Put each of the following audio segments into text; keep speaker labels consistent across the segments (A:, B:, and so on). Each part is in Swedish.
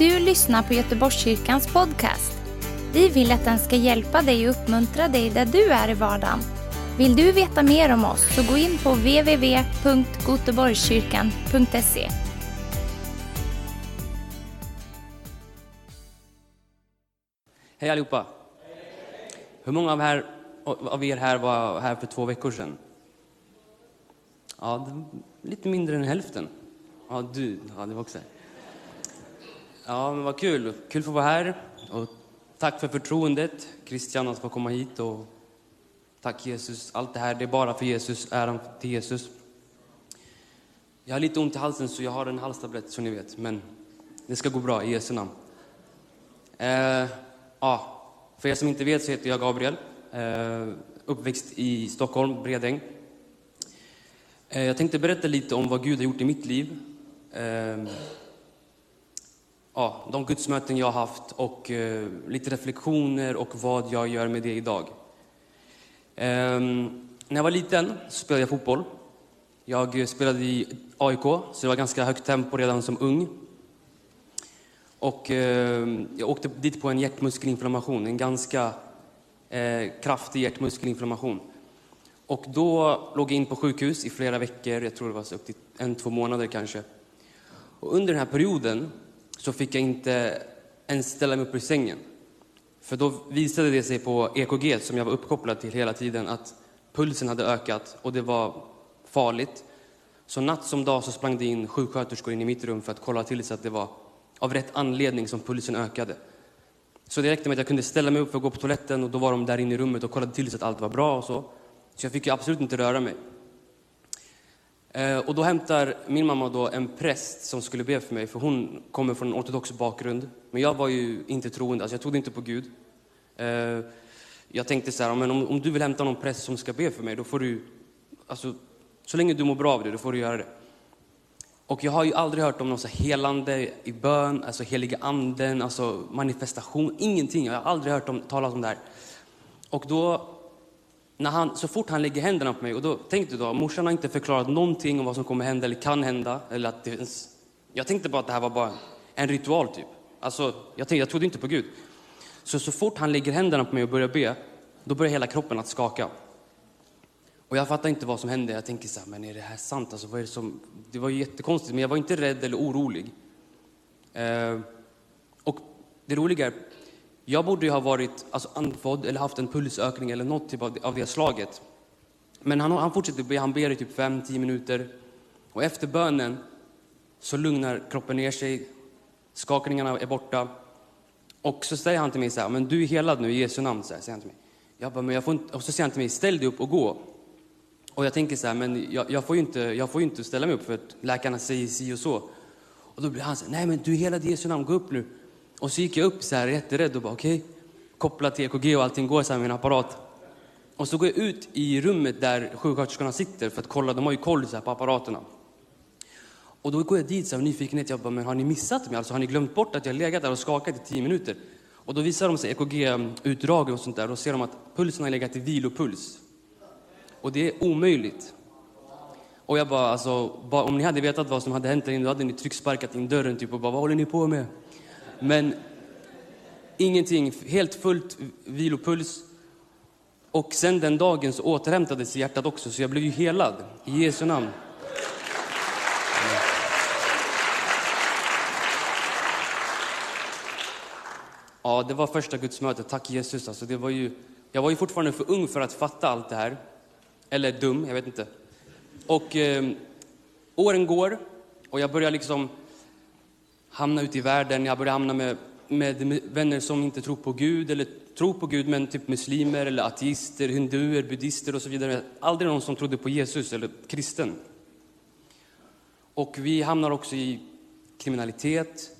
A: du lyssnar på Göteborgskyrkans podcast. Vi vill att den ska hjälpa dig och uppmuntra dig där du är i vardagen. Vill du veta mer om oss så gå in på www.goteborgskyrkan.se.
B: Hej allihopa! Hur många av, här, av er här var här för två veckor sedan? Ja, lite mindre än hälften. Ja, du, ja, det var också här. Ja, men vad kul. Kul att få vara här. Och tack för förtroendet, Christian, att få komma hit. Och tack Jesus. Allt det här, det är bara för Jesus, äran till Jesus. Jag har lite ont i halsen så jag har en halstablett som ni vet, men det ska gå bra i Jesu namn. Eh, ja, för er som inte vet så heter jag Gabriel. Eh, uppväxt i Stockholm, Bredäng. Eh, jag tänkte berätta lite om vad Gud har gjort i mitt liv. Eh, Ja, de gudsmöten jag har haft och eh, lite reflektioner och vad jag gör med det idag. Ehm, när jag var liten spelade jag fotboll. Jag spelade i AIK, så det var ganska högt tempo redan som ung. Och ehm, jag åkte dit på en hjärtmuskelinflammation, en ganska eh, kraftig hjärtmuskelinflammation. Och då låg jag in på sjukhus i flera veckor, jag tror det var upp till en, två månader kanske. Och under den här perioden så fick jag inte ens ställa mig upp ur sängen. För då visade det sig på EKG, som jag var uppkopplad till hela tiden, att pulsen hade ökat och det var farligt. Så natt som dag så sprang det in sjuksköterskor in i mitt rum för att kolla till så att det var av rätt anledning som pulsen ökade. Så det räckte med att jag kunde ställa mig upp för att gå på toaletten och då var de där inne i rummet och kollade till så att allt var bra och så. Så jag fick ju absolut inte röra mig. Eh, och då hämtar min mamma då en präst som skulle be för mig, för hon kommer från en ortodox bakgrund. Men jag var ju inte troende, alltså jag trodde inte på Gud. Eh, jag tänkte så här, men om, om du vill hämta någon präst som ska be för mig, då får du, alltså, så länge du mår bra av det, då får du göra det. Och jag har ju aldrig hört om någon så helande i bön, alltså heliga anden, alltså manifestation, ingenting. Jag har aldrig hört om, talas om det här. Och då när han, så fort han lägger händerna på mig, och då tänkte jag då, morsan har inte förklarat någonting om vad som kommer hända eller kan hända. Eller att det ens, jag tänkte bara att det här var bara en ritual typ. Alltså, jag, tänkte, jag trodde inte på Gud. Så, så fort han lägger händerna på mig och börjar be, då börjar hela kroppen att skaka. Och jag fattar inte vad som hände. Jag tänker så här, men är det här sant? Alltså, vad är det, som... det var ju jättekonstigt, men jag var inte rädd eller orolig. Eh, och det roliga är, jag borde ju ha varit alltså, andfådd eller haft en pulsökning eller något typ av, av det slaget. Men han, han fortsätter be, han ber i typ 5-10 minuter. Och efter bönen så lugnar kroppen ner sig, skakningarna är borta. Och så säger han till mig så här, men du är helad nu i Jesu namn, så här, säger han till mig. Jag bara, men jag får inte, och så säger han till mig, ställ dig upp och gå. Och jag tänker så här, men jag, jag får ju inte, jag får inte ställa mig upp för att läkarna säger si och så. Och då blir han så här, nej men du är helad i Jesu namn, gå upp nu. Och så gick jag upp så här jätterädd och bara okej, okay. koppla till EKG och allting går så här med min apparat. Och så går jag ut i rummet där sjuksköterskorna sitter för att kolla, de har ju koll så här på apparaterna. Och då går jag dit så här nyfikenhet, jag bara, men har ni missat mig? Alltså har ni glömt bort att jag legat där och skakat i tio minuter? Och då visar de sig EKG-utdrag och sånt där, och då ser de att pulsen har legat i vilopuls. Och det är omöjligt. Och jag bara, alltså, bara, om ni hade vetat vad som hade hänt där inne, då hade ni trycksparkat in dörren typ och bara, vad håller ni på med? Men ingenting, helt fullt vilopuls. Och sen den dagen så återhämtades hjärtat också, så jag blev ju helad i Jesu namn. Ja, det var första gudsmötet. Tack Jesus. Alltså, det var ju, jag var ju fortfarande för ung för att fatta allt det här. Eller dum, jag vet inte. Och eh, åren går och jag börjar liksom hamna ute i världen. Jag började hamna med, med vänner som inte tror på Gud, eller tror på Gud, men typ muslimer, eller ateister, hinduer, buddister och så vidare. Aldrig någon som trodde på Jesus eller kristen. Och vi hamnar också i kriminalitet.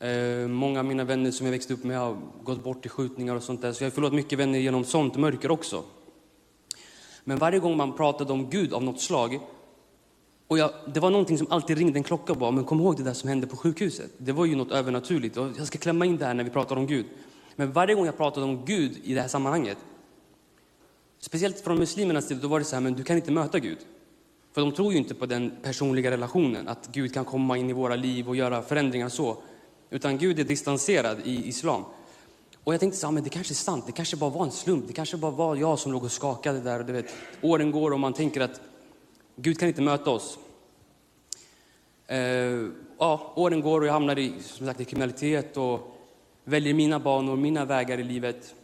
B: Eh, många av mina vänner som jag växte upp med har gått bort i skjutningar och sånt där. Så jag har förlorat mycket vänner genom sånt mörker också. Men varje gång man pratade om Gud av något slag och jag, det var någonting som alltid ringde en klocka och bara, men kom ihåg det där som hände på sjukhuset. Det var ju något övernaturligt. Och jag ska klämma in det här när vi pratar om Gud. Men varje gång jag pratade om Gud i det här sammanhanget, speciellt från muslimernas sida, då var det så här, men du kan inte möta Gud. För de tror ju inte på den personliga relationen, att Gud kan komma in i våra liv och göra förändringar så. utan Gud är distanserad i islam. Och jag tänkte så här, men det kanske är sant, det kanske bara var en slump, det kanske bara var jag som låg och skakade där. Och du vet, åren går och man tänker att Gud kan inte möta oss. Eh, ja, åren går och jag hamnar i, som sagt, i kriminalitet och väljer mina banor, mina vägar i livet.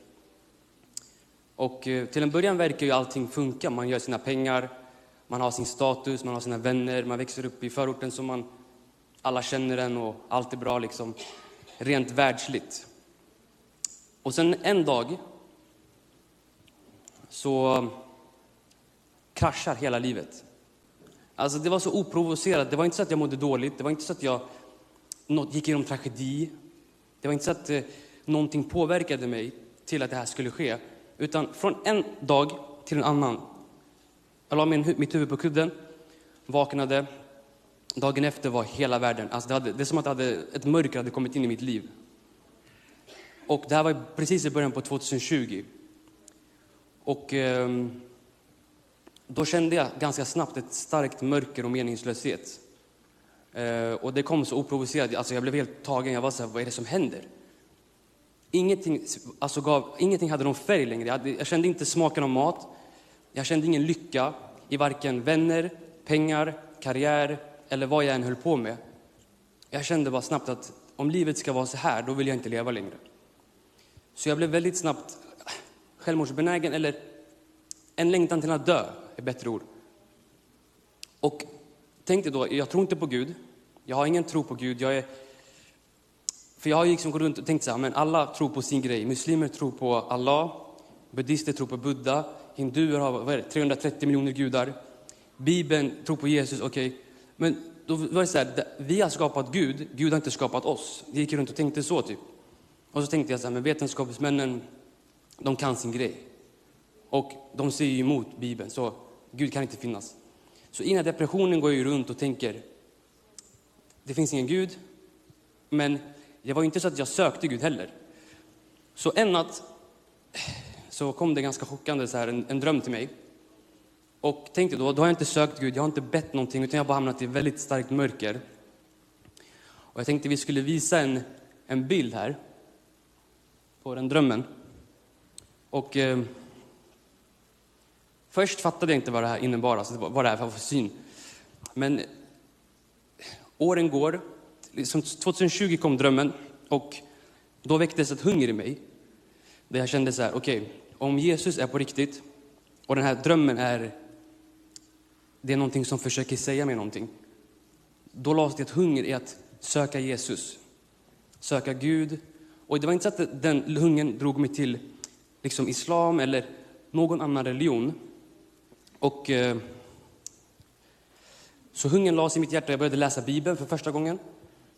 B: Och eh, till en början verkar ju allting funka. Man gör sina pengar, man har sin status, man har sina vänner, man växer upp i förorten som man alla känner en och allt är bra liksom. Rent världsligt. Och sen en dag så eh, kraschar hela livet. Alltså det var så oprovocerat. Det var inte så att jag mådde dåligt. Det var inte så att jag gick igenom tragedi. Det var inte så att eh, någonting påverkade mig till att det här skulle ske. Utan från en dag till en annan. Jag la min, mitt huvud på kudden, vaknade. Dagen efter var hela världen, alltså det, hade, det är som att hade, ett mörker hade kommit in i mitt liv. Och det här var precis i början på 2020. Och eh, då kände jag ganska snabbt ett starkt mörker och meningslöshet. Eh, och det kom så oprovocerat, alltså jag blev helt tagen. Jag var så här, vad är det som händer? Ingenting, alltså gav, ingenting hade någon färg längre. Jag, hade, jag kände inte smaken av mat. Jag kände ingen lycka i varken vänner, pengar, karriär eller vad jag än höll på med. Jag kände bara snabbt att om livet ska vara så här, då vill jag inte leva längre. Så jag blev väldigt snabbt självmordsbenägen, eller en längtan till att dö, är bättre ord. Och tänk dig då, jag tror inte på Gud. Jag har ingen tro på Gud. Jag är för jag har liksom gått runt och tänkt så här, men alla tror på sin grej. Muslimer tror på Allah, buddister tror på Buddha, hinduer har vad är det, 330 miljoner gudar. Bibeln tror på Jesus, okej. Okay. Men då var det så här, vi har skapat Gud, Gud har inte skapat oss. Jag gick runt och tänkte så typ. Och så tänkte jag så här, men vetenskapsmännen, de kan sin grej. Och de säger emot Bibeln, så Gud kan inte finnas. Så innan depressionen går jag runt och tänker, det finns ingen Gud, men det var inte så att jag sökte Gud heller. Så en natt så kom det ganska chockande så här, en, en dröm till mig. Och tänkte då, då har jag inte sökt Gud, jag har inte bett någonting, utan jag har bara hamnat i väldigt starkt mörker. Och jag tänkte vi skulle visa en, en bild här på den drömmen. Och eh, först fattade jag inte vad det här innebar, alltså vad det här var för syn. Men åren går, liksom 2020 kom drömmen och då väcktes ett hunger i mig. Där jag kände så här, okej, okay, om Jesus är på riktigt och den här drömmen är, det är någonting som försöker säga mig någonting. Då lades det ett hunger i att söka Jesus, söka Gud. Och det var inte så att den hungern drog mig till liksom islam eller någon annan religion. Och eh, så hungern lades i mitt hjärta. Jag började läsa Bibeln för första gången.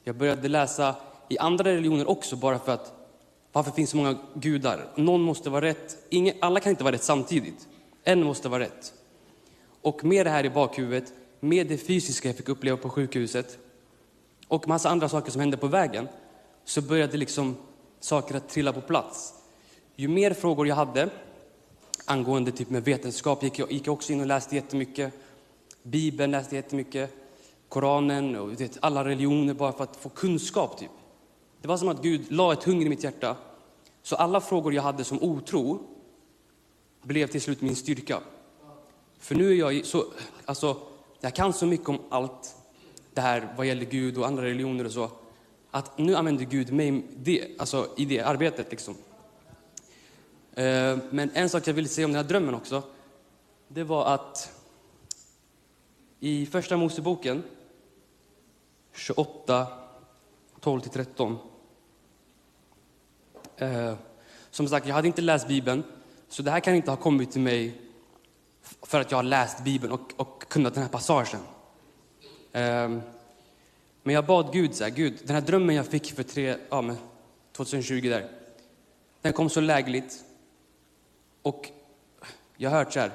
B: Jag började läsa i andra religioner också bara för att varför finns så många gudar? Någon måste vara rätt. Ingen, alla kan inte vara rätt samtidigt. En måste vara rätt. Och med det här i bakhuvudet, med det fysiska jag fick uppleva på sjukhuset och massa andra saker som hände på vägen, så började liksom saker att trilla på plats. Ju mer frågor jag hade angående typ med vetenskap gick jag, gick jag också in och läste jättemycket. Bibeln läste jättemycket. Koranen och vet, alla religioner bara för att få kunskap. Typ. Det var som att Gud la ett hunger i mitt hjärta. Så alla frågor jag hade som otro blev till slut min styrka. För nu är jag så, alltså, jag kan så mycket om allt det här vad gäller Gud och andra religioner och så, att nu använder Gud mig det, alltså, i det arbetet. Liksom. Eh, men en sak jag ville säga om den här drömmen också, det var att i Första Moseboken 28, 12-13. Eh, som sagt, jag hade inte läst Bibeln, så det här kan inte ha kommit till mig för att jag har läst Bibeln och, och kunnat den här passagen. Eh, men jag bad Gud, så här, Gud, den här drömmen jag fick för tre, ja, men 2020 där, den kom så lägligt. Och jag har hört så här,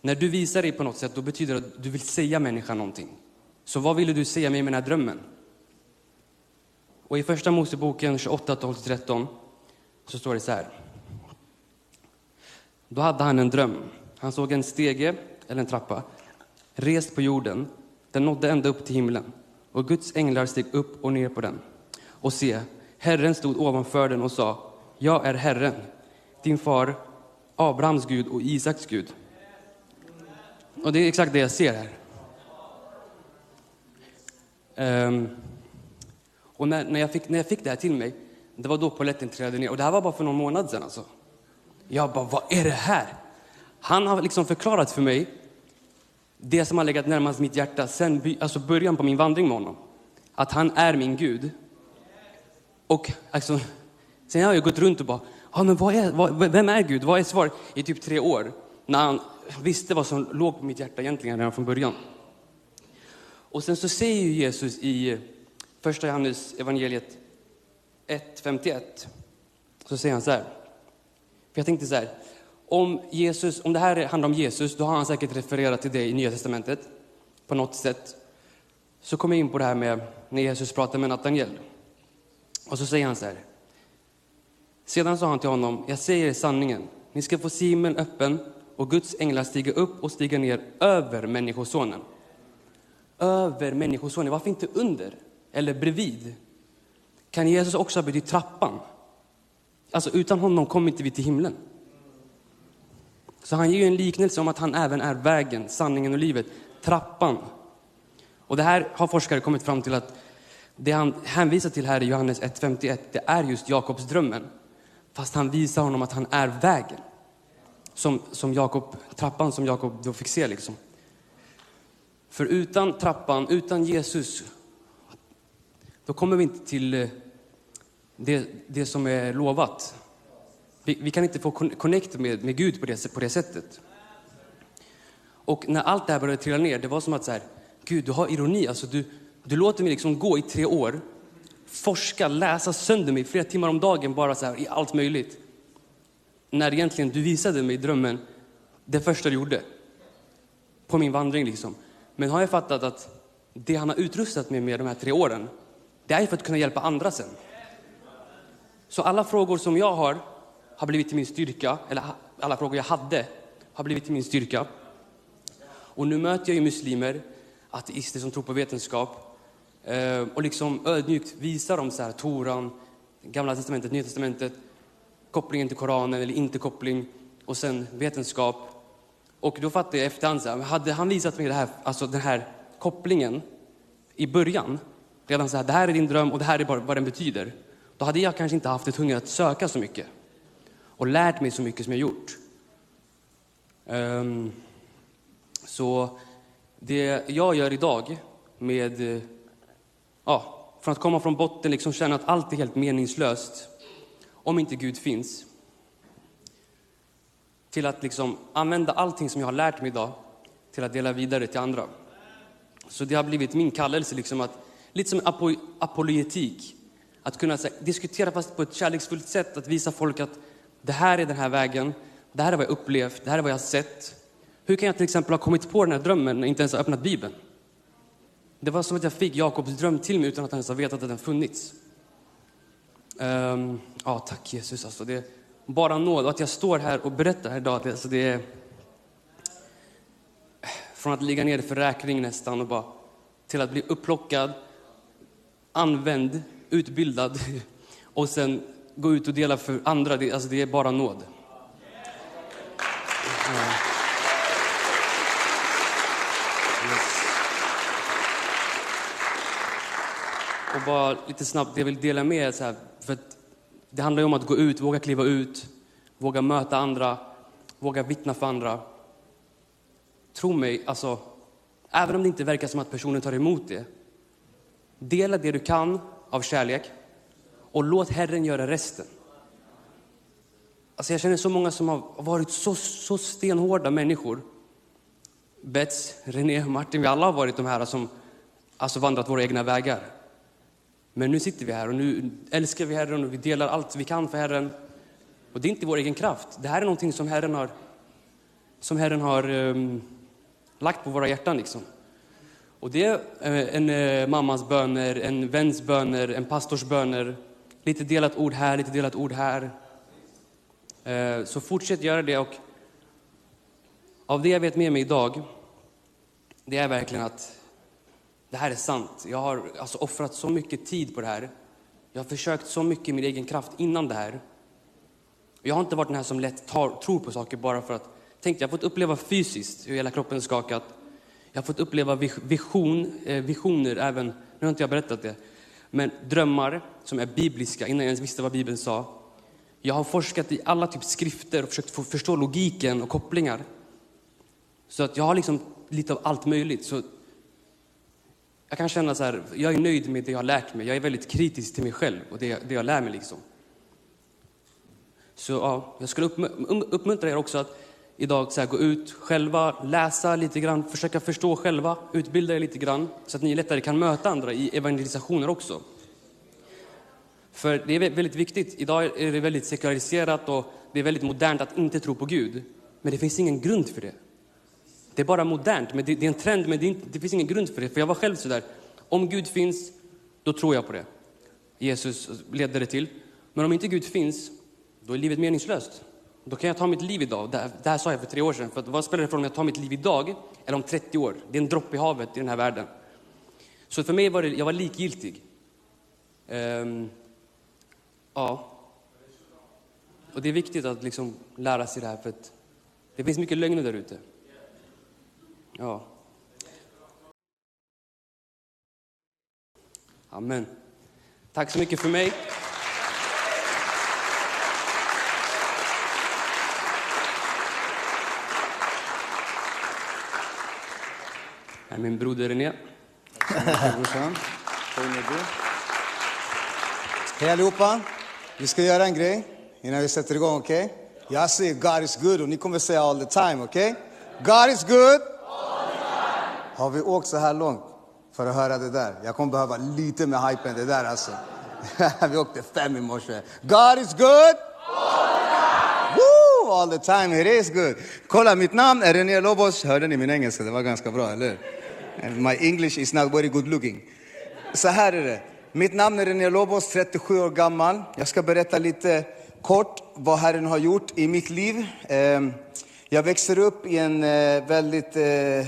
B: när du visar dig på något sätt, då betyder det att du vill säga människan någonting. Så vad ville du säga mig med den här drömmen? Och i Första Moseboken 28, 12-13 så står det så här. Då hade han en dröm. Han såg en stege, eller en trappa, rest på jorden. Den nådde ända upp till himlen och Guds änglar steg upp och ner på den. Och se, Herren stod ovanför den och sa, jag är Herren, din far Abrahams Gud och Isaks Gud. Och det är exakt det jag ser här. Um, och när, när, jag fick, när jag fick det här till mig, det var då polletten trillade ner. Och det här var bara för någon månad sedan. Alltså. Jag bara, vad är det här? Han har liksom förklarat för mig det som har legat närmast mitt hjärta sen alltså början på min vandring med honom. Att han är min Gud. Och alltså, sen har jag gått runt och bara, ja, men vad är, vad, vem är Gud? Vad är svaret? I typ tre år. När han visste vad som låg på mitt hjärta egentligen redan från början. Och sen så säger Jesus i första Johannes evangeliet 1.51, så säger han så här. För jag tänkte så här, om, Jesus, om det här handlar om Jesus, då har han säkert refererat till det i Nya Testamentet på något sätt. Så kommer jag in på det här med när Jesus pratar med Natanael. Och så säger han så här. Sedan sa han till honom, jag säger sanningen, ni ska få se himlen öppen och Guds änglar stiga upp och stiga ner över Människosonen. Över Människosonen, varför inte under eller bredvid? Kan Jesus också ha betytt trappan? Alltså utan honom kommer inte vi till himlen. Så han ger en liknelse om att han även är vägen, sanningen och livet, trappan. Och det här har forskare kommit fram till att det han hänvisar till här i Johannes 1.51, det är just Jakobs drömmen. Fast han visar honom att han är vägen. Som, som Jakob, trappan som Jakob då fick se. Liksom. För utan trappan, utan Jesus, då kommer vi inte till eh, det, det som är lovat. Vi, vi, kan inte få connect med, med Gud på det, på det sättet. Och när allt det här började trilla ner, det var som att så här, Gud, du har ironi. Alltså, du, du låter mig liksom gå i tre år, forska, läsa sönder mig flera timmar om dagen bara så här, i allt möjligt. När egentligen du visade mig drömmen det första du gjorde. På min vandring liksom. Men har jag fattat att det han har utrustat mig med de här tre åren, det är för att kunna hjälpa andra sen. Så alla frågor som jag har, har blivit till min styrka, eller alla frågor jag hade, har blivit till min styrka. Och nu möter jag ju muslimer, ateister som tror på vetenskap, Eh, och liksom ödmjukt visar dem så här, Toran, Gamla testamentet, Nya testamentet, kopplingen till Koranen eller inte koppling, och sen vetenskap. Och då fattade jag efterhand, så här, hade han visat mig det här, alltså den här kopplingen i början, redan så här, det här är din dröm och det här är bara vad den betyder, då hade jag kanske inte haft ett hunger att söka så mycket och lärt mig så mycket som jag gjort. Um, så det jag gör idag med, eh, ja, från att komma från botten, liksom känna att allt är helt meningslöst om inte Gud finns, till att liksom använda allting som jag har lärt mig idag till att dela vidare till andra. Så det har blivit min kallelse, liksom att, lite som apo, apologetik, att kunna här, diskutera fast på ett kärleksfullt sätt, att visa folk att det här är den här vägen, det här är vad jag upplevt, det här är vad jag har sett. Hur kan jag till exempel ha kommit på den här drömmen när jag inte ens har öppnat Bibeln? Det var som att jag fick Jakobs dröm till mig utan att han ens har vetat att den funnits. Um, ja, tack Jesus. Alltså, det är bara nåd. Och att jag står här och berättar här idag, det, alltså, det är från att ligga ner för räkning nästan och bara till att bli upplockad, använd, utbildad och sen gå ut och dela för andra. Det, alltså, det är bara nåd. Ja. Och bara lite snabbt, det jag vill dela med er, så här, för det handlar ju om att gå ut, våga kliva ut, våga möta andra, våga vittna för andra. Tro mig, alltså, även om det inte verkar som att personen tar emot det, dela det du kan av kärlek och låt Herren göra resten. Alltså jag känner så många som har varit så, så stenhårda människor. Bets, René, Martin, vi alla har varit de här som alltså vandrat våra egna vägar. Men nu sitter vi här och nu älskar vi Herren och vi delar allt vi kan för Herren. Och det är inte vår egen kraft. Det här är någonting som Herren har, som Herren har um, lagt på våra hjärtan. Liksom. Och det är eh, en uh, mammas böner, en väns böner, en pastors böner. Lite delat ord här, lite delat ord här. Uh, så fortsätt göra det. Och av det jag vet med mig idag, det är verkligen att det här är sant. Jag har alltså offrat så mycket tid på det här. Jag har försökt så mycket i min egen kraft innan det här. Jag har inte varit den här som lätt tar, tror på saker bara för att... Tänk, jag har fått uppleva fysiskt hur hela kroppen skakat. Jag har fått uppleva vision, eh, visioner även, nu har inte jag berättat det, men drömmar som är bibliska innan jag ens visste vad Bibeln sa. Jag har forskat i alla typ skrifter och försökt få förstå logiken och kopplingar. Så att jag har liksom lite av allt möjligt. Så jag kan känna så här, jag är nöjd med det jag har lärt mig. Jag är väldigt kritisk till mig själv och det, det jag lär mig. liksom. Så ja, jag skulle um-, uppmuntra er också att idag så här, gå ut själva, läsa lite grann, försöka förstå själva, utbilda er lite grann så att ni lättare kan möta andra i evangelisationer också. För det är väldigt viktigt. Idag är det väldigt sekulariserat och det är väldigt modernt att inte tro på Gud. Men det finns ingen grund för det. Det är bara modernt, men det, är en trend, men det, inte, det finns ingen grund för det. För jag var själv sådär, om Gud finns, då tror jag på det. Jesus ledde det till. Men om inte Gud finns, då är livet meningslöst. Då kan jag ta mitt liv idag. Det, det här sa jag för tre år sedan. För vad spelar det för om jag tar mitt liv idag eller om 30 år? Det är en droppe i havet i den här världen. Så för mig var det, jag var likgiltig. Um, ja. Och det är viktigt att liksom lära sig det här för att det finns mycket lögner där ute. Ja. Amen. Tack så mycket för mig. Här är min broder René.
C: Hej allihopa! Vi ska göra en grej innan vi sätter igång, okej? Okay? Jag säger God is good och ni kommer säga all the time, okej? Okay? God is good! Har vi åkt så här långt för att höra det där? Jag kommer behöva lite med hypen det där alltså. vi åkte fem i morse. God is good! Woo! All the time, it is good. Kolla, mitt namn är René Lobos. Hörde ni min engelska? Det var ganska bra, eller My English is not very good looking. Så här är det. Mitt namn är René Lobos, 37 år gammal. Jag ska berätta lite kort vad Herren har gjort i mitt liv. Ehm, jag växer upp i en eh, väldigt eh,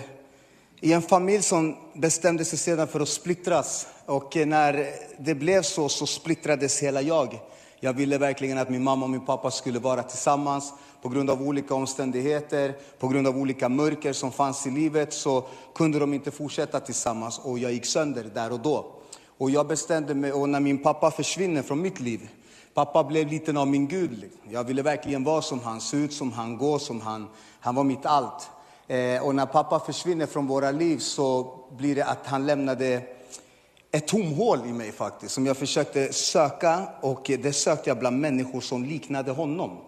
C: i en familj som bestämde sig sedan för att splittras. Och eh, när det blev så, så splittrades hela jag. Jag ville verkligen att min mamma och min pappa skulle vara tillsammans. På grund av olika omständigheter, på grund av olika mörker som fanns i livet, så kunde de inte fortsätta tillsammans. Och jag gick sönder där och då. Och jag bestämde mig, och när min pappa försvinner från mitt liv, pappa blev lite av min gud. Jag ville verkligen vara som han, se ut som han, gå som han. Han var mitt allt. Eh, och när pappa försvinner från våra liv så blir det att han lämnade ett tomhål i mig faktiskt, som jag försökte söka. Och det sökte jag bland människor som liknade honom.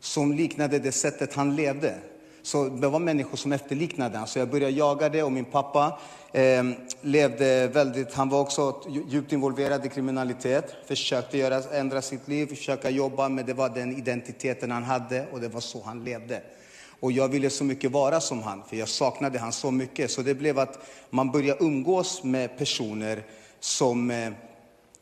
C: Som liknade det sättet han levde. Så det var människor som efterliknade honom. Så jag började jaga det och min pappa eh, levde väldigt, han var också djupt involverad i kriminalitet. Försökte göra, ändra sitt liv, försöka jobba, men det var den identiteten han hade och det var så han levde. Och jag ville så mycket vara som han, för jag saknade han så mycket. Så det blev att man började umgås med personer som eh,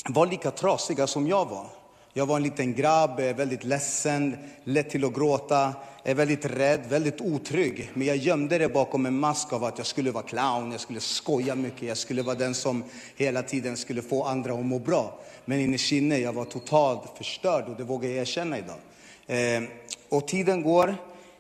C: var lika trasiga som jag var. Jag var en liten grabb, eh, väldigt ledsen, lätt till att gråta, eh, väldigt rädd, väldigt otrygg. Men jag gömde det bakom en mask av att jag skulle vara clown, jag skulle skoja mycket, jag skulle vara den som hela tiden skulle få andra att må bra. Men innerst inne, jag var totalt förstörd och det vågar jag erkänna idag. Och tiden går,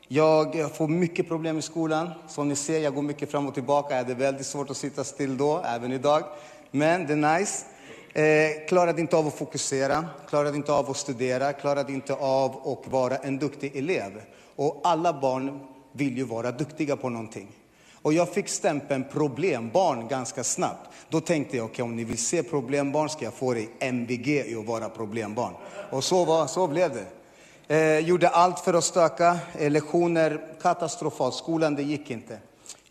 C: jag får mycket problem i skolan. Som ni ser, jag går mycket fram och tillbaka. Jag hade väldigt svårt att sitta still då, även idag. Men det är nice. Eh, klarade inte av att fokusera, klarade inte av att studera, klarade inte av att vara en duktig elev. Och alla barn vill ju vara duktiga på någonting. Och jag fick stämpeln problembarn ganska snabbt. Då tänkte jag, okej okay, om ni vill se problembarn ska jag få dig MVG i att vara problembarn. Och så, var, så blev det. Eh, gjorde allt för att stöka. Eh, lektioner katastrofalt. Skolan, det gick inte.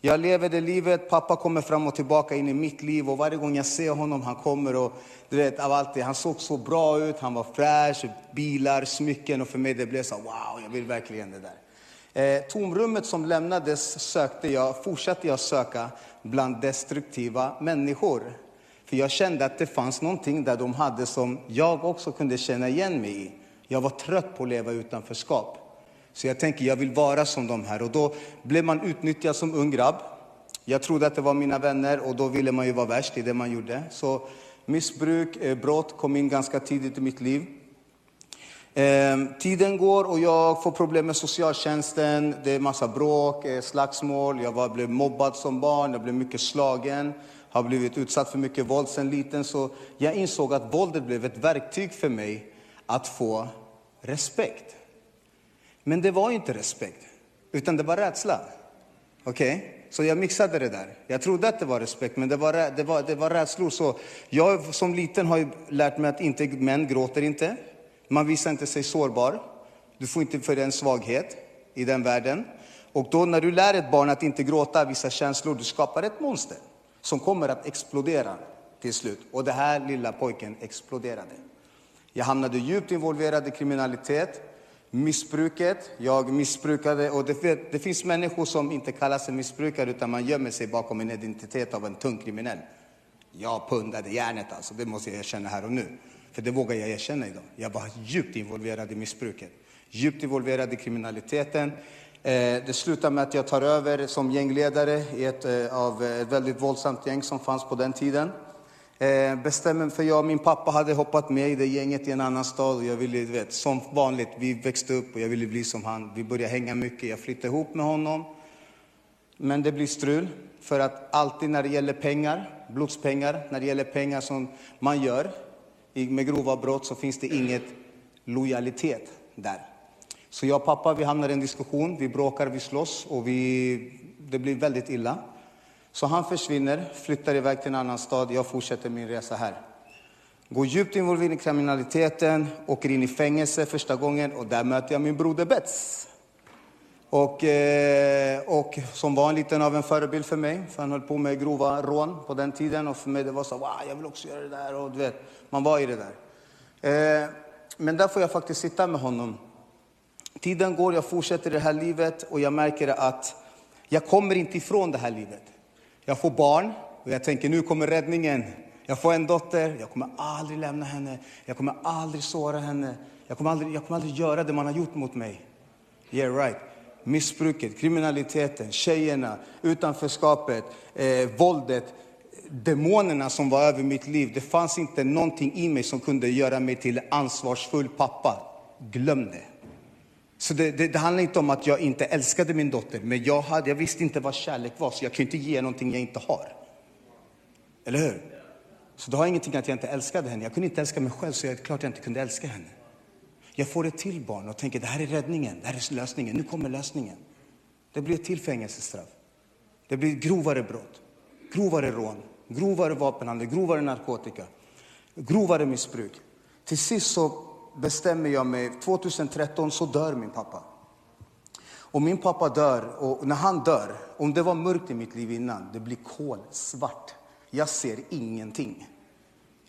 C: Jag lever det livet, pappa kommer fram och tillbaka in i mitt liv och varje gång jag ser honom, han kommer och du vet, av allt det. Han såg så bra ut, han var fräsch, bilar, smycken och för mig det blev så wow, jag vill verkligen det där. Eh, tomrummet som lämnades sökte jag, fortsatte jag söka bland destruktiva människor. För jag kände att det fanns någonting där de hade som jag också kunde känna igen mig i. Jag var trött på att leva utanförskap. Så jag tänker, jag vill vara som de här. Och då blev man utnyttjad som ung grabb. Jag trodde att det var mina vänner och då ville man ju vara värst i det man gjorde. Så missbruk, eh, brott kom in ganska tidigt i mitt liv. Eh, tiden går och jag får problem med socialtjänsten. Det är massa bråk, eh, slagsmål. Jag var, blev mobbad som barn, jag blev mycket slagen. Har blivit utsatt för mycket våld sen liten. Så jag insåg att våldet blev ett verktyg för mig att få respekt. Men det var inte respekt, utan det var rädsla. Okej? Okay? Så jag mixade det där. Jag trodde att det var respekt, men det var, det var, det var rädslor. Så jag som liten har lärt mig att inte, män gråter inte. Man visar inte sig sårbar. Du får inte för en svaghet i den världen. Och då när du lär ett barn att inte gråta, vissa känslor, du skapar ett monster som kommer att explodera till slut. Och den här lilla pojken exploderade. Jag hamnade djupt involverad i kriminalitet, missbruket. Jag missbrukade, och det, det finns människor som inte kallar sig missbrukare utan man gömmer sig bakom en identitet av en tung kriminell. Jag pundade järnet alltså, det måste jag erkänna här och nu. För det vågar jag erkänna idag. Jag var djupt involverad i missbruket, djupt involverad i kriminaliteten. Eh, det slutar med att jag tar över som gängledare i ett, eh, av eh, ett väldigt våldsamt gäng som fanns på den tiden. Eh, bestämmer för jag och min pappa hade hoppat med i det gänget i en annan stad och jag ville, vet, som vanligt, vi växte upp och jag ville bli som han. Vi började hänga mycket, jag flyttade ihop med honom. Men det blir strul, för att alltid när det gäller pengar, blodspengar, när det gäller pengar som man gör med grova brott så finns det inget lojalitet där. Så jag och pappa vi hamnar i en diskussion, vi bråkar, vi slåss och vi, det blir väldigt illa. Så han försvinner, flyttar iväg till en annan stad, jag fortsätter min resa här. Går djupt involverad i kriminaliteten, åker in i fängelse första gången och där möter jag min broder Bets. Och, eh, och som var en liten av en förebild för mig, för han höll på med grova rån på den tiden. Och för mig det var så, wow, jag vill också göra det där. Och du vet, man var i det där. Eh, men där får jag faktiskt sitta med honom. Tiden går, jag fortsätter det här livet och jag märker att jag kommer inte ifrån det här livet. Jag får barn och jag tänker nu kommer räddningen. Jag får en dotter, jag kommer aldrig lämna henne, jag kommer aldrig såra henne. Jag kommer aldrig, jag kommer aldrig göra det man har gjort mot mig. Yeah right. Missbruket, kriminaliteten, tjejerna, utanförskapet, eh, våldet, demonerna som var över mitt liv. Det fanns inte någonting i mig som kunde göra mig till ansvarsfull pappa. Glöm det. Så det, det, det, handlar inte om att jag inte älskade min dotter, men jag, hade, jag visste inte vad kärlek var, så jag kunde inte ge någonting jag inte har. Eller hur? Så det har ingenting att jag inte älskade henne. Jag kunde inte älska mig själv, så jag, klart jag inte kunde älska henne. Jag får ett till barn och tänker det här är räddningen, det här är lösningen, nu kommer lösningen. Det blir ett till fängelsestraff. Det blir grovare brott, grovare rån, grovare vapenhandel, grovare narkotika, grovare missbruk. Till sist så bestämmer jag mig, 2013 så dör min pappa. Och min pappa dör, och när han dör, om det var mörkt i mitt liv innan, det blir kolsvart. Jag ser ingenting.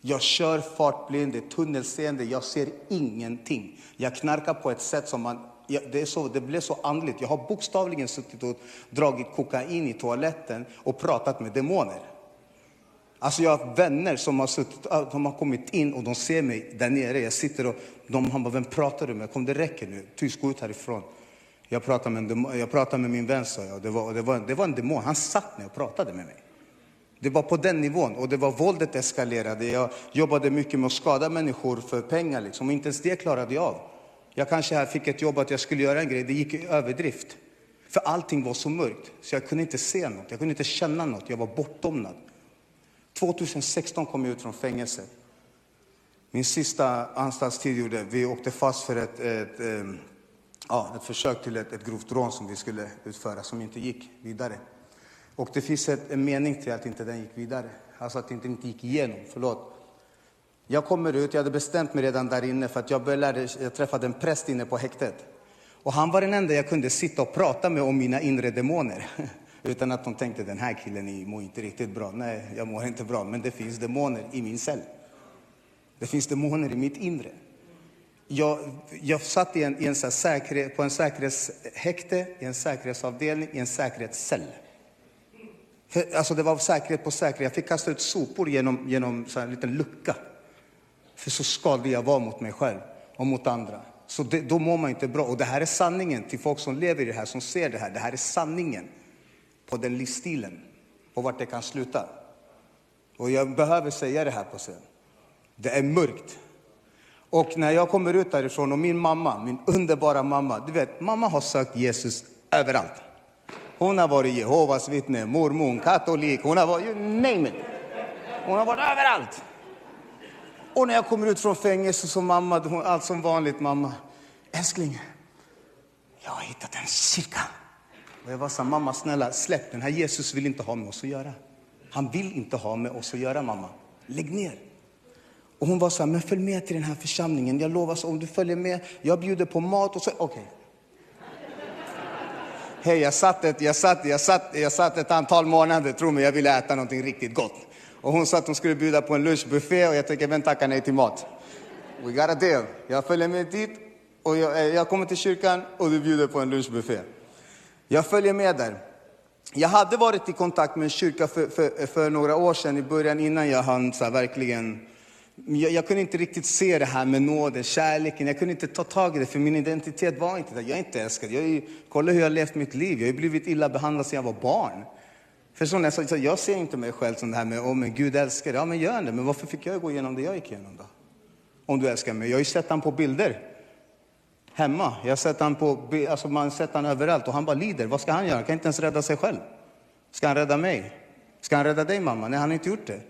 C: Jag kör fartblind, det är tunnelseende, jag ser ingenting. Jag knarkar på ett sätt som man... Det, är så, det blev så andligt. Jag har bokstavligen suttit och dragit kokain i toaletten och pratat med demoner. Alltså jag har vänner som har, suttit, ah, de har kommit in och de ser mig där nere. Jag sitter och de, han bara, vem pratar du med? Kom det räcker nu, tyst, gå ut härifrån. Jag pratade med, jag pratade med min vän, sa jag. Det var, det, var, det var en demon. Han satt ner och pratade med mig. Det var på den nivån. Och det var våldet eskalerade. Jag jobbade mycket med att skada människor för pengar. Liksom. Och inte ens det klarade jag av. Jag kanske här fick ett jobb att jag skulle göra en grej. Det gick i överdrift. För allting var så mörkt. Så jag kunde inte se något. Jag kunde inte känna något. Jag var bortdomnad. 2016 kom jag ut från fängelset. Min sista anstaltstid gjorde vi åkte fast för ett, ett, ett, ja, ett försök till ett, ett grovt rån som vi skulle utföra, som inte gick vidare. Och det finns ett, en mening till att inte den gick vidare. Alltså att det inte, inte gick igenom. Förlåt. Jag kommer ut, jag hade bestämt mig redan där inne för att jag, började, jag träffade en präst inne på häktet. Och han var den enda jag kunde sitta och prata med om mina inre demoner. Utan att de tänkte den här killen mår inte riktigt bra. Nej, jag mår inte bra, men det finns demoner i min cell. Det finns demoner i mitt inre. Jag, jag satt i en, i en så säkerhet, på en säkerhetshäkte, i en säkerhetsavdelning, i en säkerhetscell. För, alltså det var säkerhet på säkerhet. Jag fick kasta ut sopor genom, genom så en liten lucka. För så skadlig jag var mot mig själv och mot andra. Så det, då mår man inte bra. Och det här är sanningen till folk som lever i det här, som ser det här. Det här är sanningen på den livsstilen, på vart det kan sluta. Och jag behöver säga det här på scen. Det är mörkt. Och när jag kommer ut därifrån och min mamma, min underbara mamma, du vet, mamma har sökt Jesus överallt. Hon har varit Jehovas vittne, mormon, katolik, hon har varit, you name it. Hon har varit överallt. Och när jag kommer ut från fängelset så mamma, hon, allt som vanligt mamma, älskling, jag har hittat en kyrka. Och jag var så mamma snälla släpp den här Jesus vill inte ha med oss att göra. Han vill inte ha med oss att göra mamma. Lägg ner. Och hon var så här, men följ med till den här församlingen. Jag lovar, så om du följer med, jag bjuder på mat och så, okej. Okay. Hej, jag satt, ett, jag, satt, jag, satt, jag satt ett antal månader, tro mig, jag ville äta någonting riktigt gott. Och hon sa att hon skulle bjuda på en lunchbuffé och jag tänkte, vem tackar nej till mat? We got a deal. Jag följer med dit och jag, eh, jag kommer till kyrkan och du bjuder på en lunchbuffé. Jag följer med där. Jag hade varit i kontakt med en kyrka för, för, för några år sedan i början innan jag hann så verkligen jag, jag, kunde inte riktigt se det här med nåden, kärleken. Jag kunde inte ta tag i det, för min identitet var inte där. Jag är inte älskad. Jag är, kolla hur jag har levt mitt liv. Jag har blivit illa behandlad sedan jag var barn. Förstår ni? Så, jag ser inte mig själv som det här med, oh, men Gud älskar. Ja, men gör det. Men varför fick jag gå igenom det jag gick igenom då? Om du älskar mig. Jag har ju sett honom på bilder. Hemma. Jag har sett honom på, alltså man sett han överallt och han bara lider. Vad ska han göra? Han kan inte ens rädda sig själv. Ska han rädda mig? Ska han rädda dig mamma? Nej, han har inte gjort det.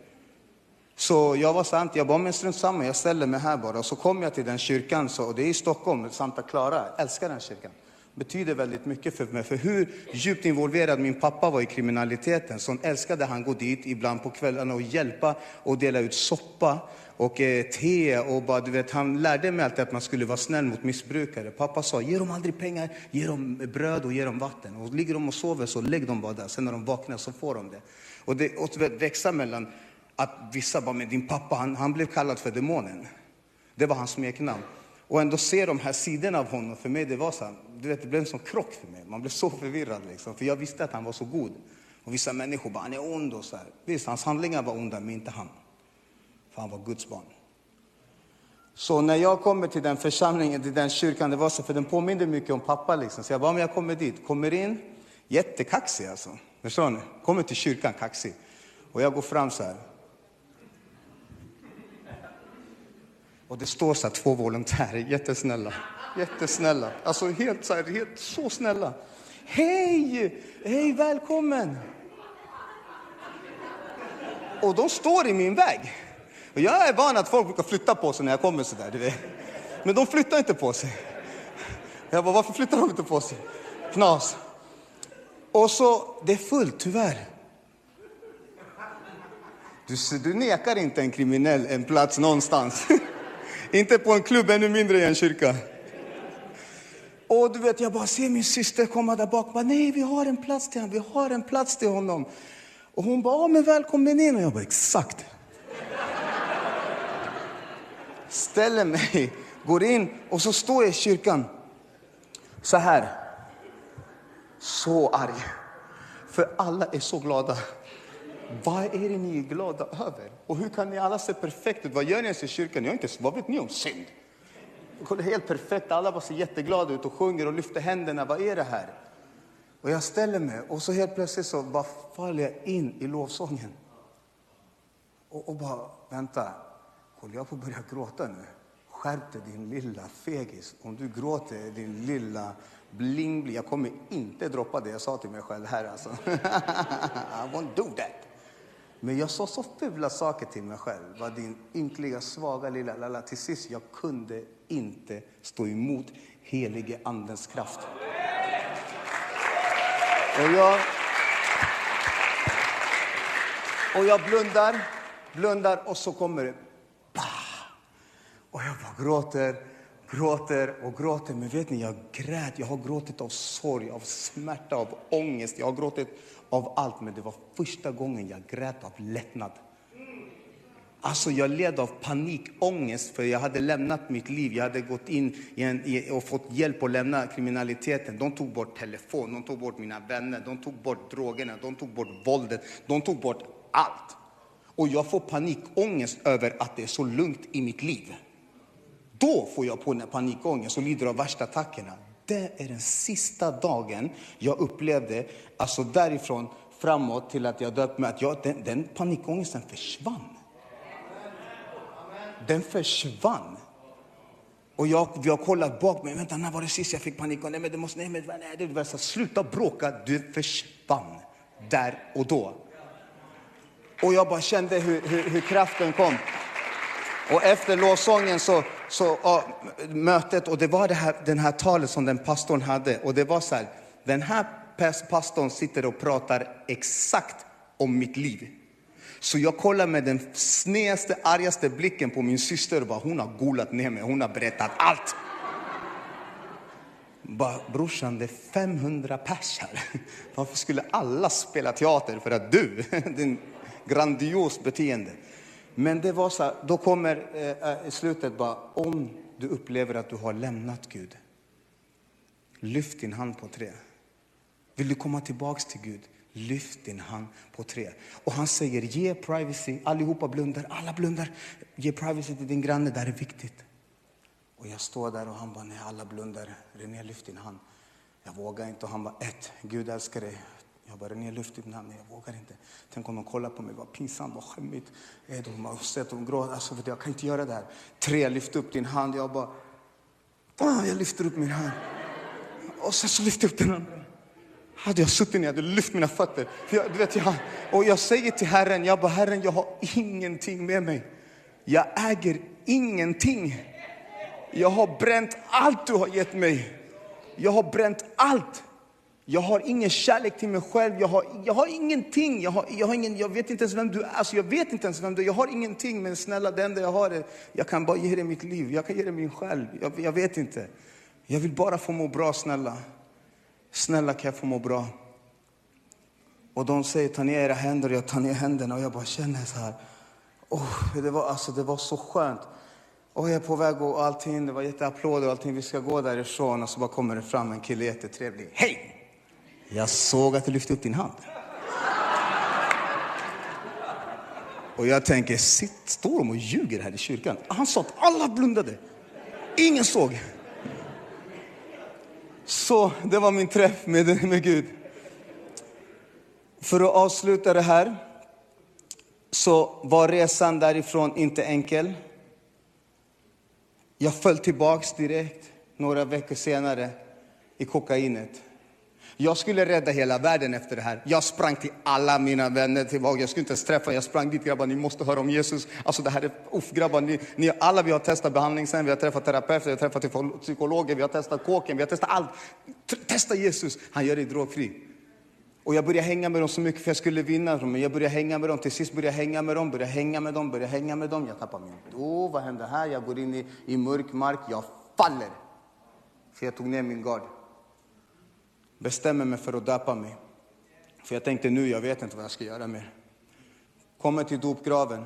C: Så jag var sant, jag bara, men strunt samma, jag ställer mig här bara. Och så kom jag till den kyrkan, så, och det är i Stockholm, Santa Clara, jag älskar den kyrkan. Betyder väldigt mycket för mig, för hur djupt involverad min pappa var i kriminaliteten, så älskade han gå dit ibland på kvällarna och hjälpa och dela ut soppa och eh, te och bara, du vet, han lärde mig alltid att man skulle vara snäll mot missbrukare. Pappa sa, ge dem aldrig pengar, ge dem bröd och ge dem vatten. Och ligger de och sover så lägg dem bara där, sen när de vaknar så får de det. Och det och växa mellan att vissa bara, men din pappa, han, han blev kallad för demonen. Det var hans smeknamn. Och ändå se de här sidorna av honom, för mig det var så här, du vet, det blev en sån krock för mig. Man blev så förvirrad liksom, för jag visste att han var så god. Och vissa människor bara, han är ond och så här. Visst, hans handlingar var onda, men inte han. För han var Guds barn. Så när jag kommer till den församlingen, till den kyrkan, det var så, för den påminde mycket om pappa liksom. Så jag bara, men jag kommer dit, kommer in, jättekaxig alltså. Förstår ni? Kommer till kyrkan kaxig. Och jag går fram så här. Och det står så här, två volontärer, jättesnälla. Jättesnälla. Alltså helt så här, helt så snälla. Hej! Hej, välkommen! Och de står i min väg. Och jag är van att folk brukar flytta på sig när jag kommer så där, du vet. Men de flyttar inte på sig. Jag bara, varför flyttar de inte på sig? Knas. Och så, det är fullt tyvärr. Du, du nekar inte en kriminell en plats någonstans. Inte på en klubb, ännu mindre i en kyrka. Och du vet, jag bara ser min syster komma där bak. Bara, Nej, vi har en plats till honom. Vi har en plats till honom. Och hon bara, men välkommen in. Och jag bara, exakt. Ställer mig, går in och så står jag i kyrkan. Så här. Så arg. För alla är så glada. Vad är det ni är glada över? Och hur kan ni alla se perfekt ut? Vad gör ni ens i kyrkan? Ni inte, vad vet ni om synd? Helt perfekt, alla bara ser jätteglada ut och sjunger och lyfter händerna. Vad är det här? Och jag ställer mig och så helt plötsligt så bara faller jag in i lovsången. Och, och bara, vänta, håller jag på att börja gråta nu? Skärp dig din lilla fegis. Om du gråter, din lilla bling bling. Jag kommer inte droppa det jag sa till mig själv här alltså. I won't do that. Men jag sa så fula saker till mig själv. Vad din ynkliga, svaga lilla lalla. Till sist, jag kunde inte stå emot helige andens kraft. Och jag, och jag blundar, blundar och så kommer det. Och jag bara gråter, gråter och gråter. Men vet ni, jag grät. Jag har gråtit av sorg, av smärta, av ångest. Jag har gråtit av allt, men det var första gången jag grät av lättnad. Alltså jag led av panikångest för jag hade lämnat mitt liv. Jag hade gått in en, och fått hjälp att lämna kriminaliteten. De tog bort telefon, de tog bort mina vänner, de tog bort drogerna, de tog bort våldet, de tog bort allt. Och jag får panikångest över att det är så lugnt i mitt liv. Då får jag panikångest och lider av värsta attackerna. Det är den sista dagen jag upplevde, alltså därifrån framåt till att jag döpt mig, att jag, den, den panikångesten försvann. Den försvann. Och jag, vi har kollat bak mig, vänta när var det sist jag fick panik? Nej men det måste, nej men nej, det var så, sluta bråka, du försvann där och då. Och jag bara kände hur, hur, hur kraften kom. Och efter lovsången så, så och, mötet, och det var det här, den här talet som den pastorn hade. Och det var så här, den här pastorn sitter och pratar exakt om mitt liv. Så jag kollar med den snedaste, argaste blicken på min syster och bara, hon har golat ner mig, hon har berättat allt. Bara, brorsan, det är 500 pers här. Varför skulle alla spela teater för att du? Det är grandios beteende. Men det var så här, då kommer eh, eh, i slutet bara, om du upplever att du har lämnat Gud, lyft din hand på tre. Vill du komma tillbaks till Gud? Lyft din hand på tre. Och han säger ge privacy, allihopa blundar, alla blundar. Ge privacy till din granne, det här är viktigt. Och jag står där och han bara, nej alla blundar. René lyft din hand. Jag vågar inte och han bara, ett, Gud älskar dig. Jag bara, René lyft din hand, nej jag vågar inte. Tänk om de kollar på mig, vad pinsamt, vad skämmigt. De har sett de gråter. alltså jag kan inte göra det här. Tre, lyft upp din hand. Jag bara, jag lyfter upp min hand. Och sen så lyfter jag upp den andra. Hade jag suttit ner, jag hade lyft mina fötter. För jag, du vet, jag, och jag säger till Herren, jag bara, Herren jag har ingenting med mig. Jag äger ingenting. Jag har bränt allt du har gett mig. Jag har bränt allt. Jag har ingen kärlek till mig själv. Jag har, jag har ingenting. Jag, har, jag, har ingen, jag vet inte ens vem du är. Alltså, jag vet inte ens vem du är. Jag har ingenting. Men snälla, det enda jag har är, jag kan bara ge dig mitt liv. Jag kan ge dig min själ. Jag, jag vet inte. Jag vill bara få må bra, snälla. Snälla kan jag få må bra? Och de säger ta ner era händer och jag tar ner händerna och jag bara känner så här. Oh, det, var, alltså, det var så skönt. Och jag är på väg och allting, det var jätteapplåder och allting. Vi ska gå därifrån och så bara kommer det fram en kille jättetrevlig. Hej! Jag såg att du lyfte upp din hand. Och jag tänker, sitt, står de och ljuger här i kyrkan? Han sa att alla blundade. Ingen såg. Så det var min träff med, med Gud. För att avsluta det här så var resan därifrån inte enkel. Jag föll tillbaks direkt några veckor senare i kokainet. Jag skulle rädda hela världen efter det här. Jag sprang till alla mina vänner tillbaka. Jag skulle inte ens träffa, jag sprang dit grabbar, ni måste höra om Jesus. Alltså det här är, uff grabbar, ni, ni, alla vi har testat behandling sen, vi har träffat terapeuter, vi har träffat psykologer, vi har testat kåken, vi har testat allt. Testa Jesus, han gör dig drogfri. Och jag började hänga med dem så mycket för jag skulle vinna dem. Men jag började hänga med dem, till sist började jag hänga med dem, började hänga med dem, började hänga med dem. Jag tappar min då, vad händer här? Jag går in i, i mörk mark, jag faller. För jag tog ner min gard bestämmer mig för att döpa mig. För jag tänkte nu, jag vet inte vad jag ska göra mer. Kommer till dopgraven,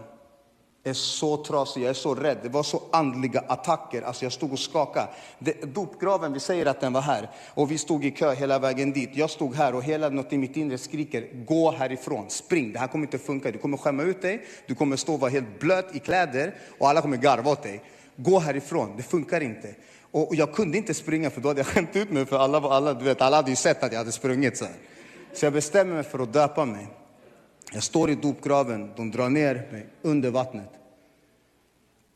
C: är så trasig, jag är så rädd. Det var så andliga attacker, alltså jag stod och skakade. Det, dopgraven, vi säger att den var här, och vi stod i kö hela vägen dit. Jag stod här och hela något i mitt inre skriker, gå härifrån, spring, det här kommer inte funka. Du kommer skämma ut dig, du kommer stå och vara helt blöt i kläder och alla kommer garva åt dig. Gå härifrån, det funkar inte. Och jag kunde inte springa för då hade jag skämt ut mig för alla, alla, du vet, alla hade ju sett att jag hade sprungit. Så, så jag bestämmer mig för att döpa mig. Jag står i dopgraven, de drar ner mig under vattnet.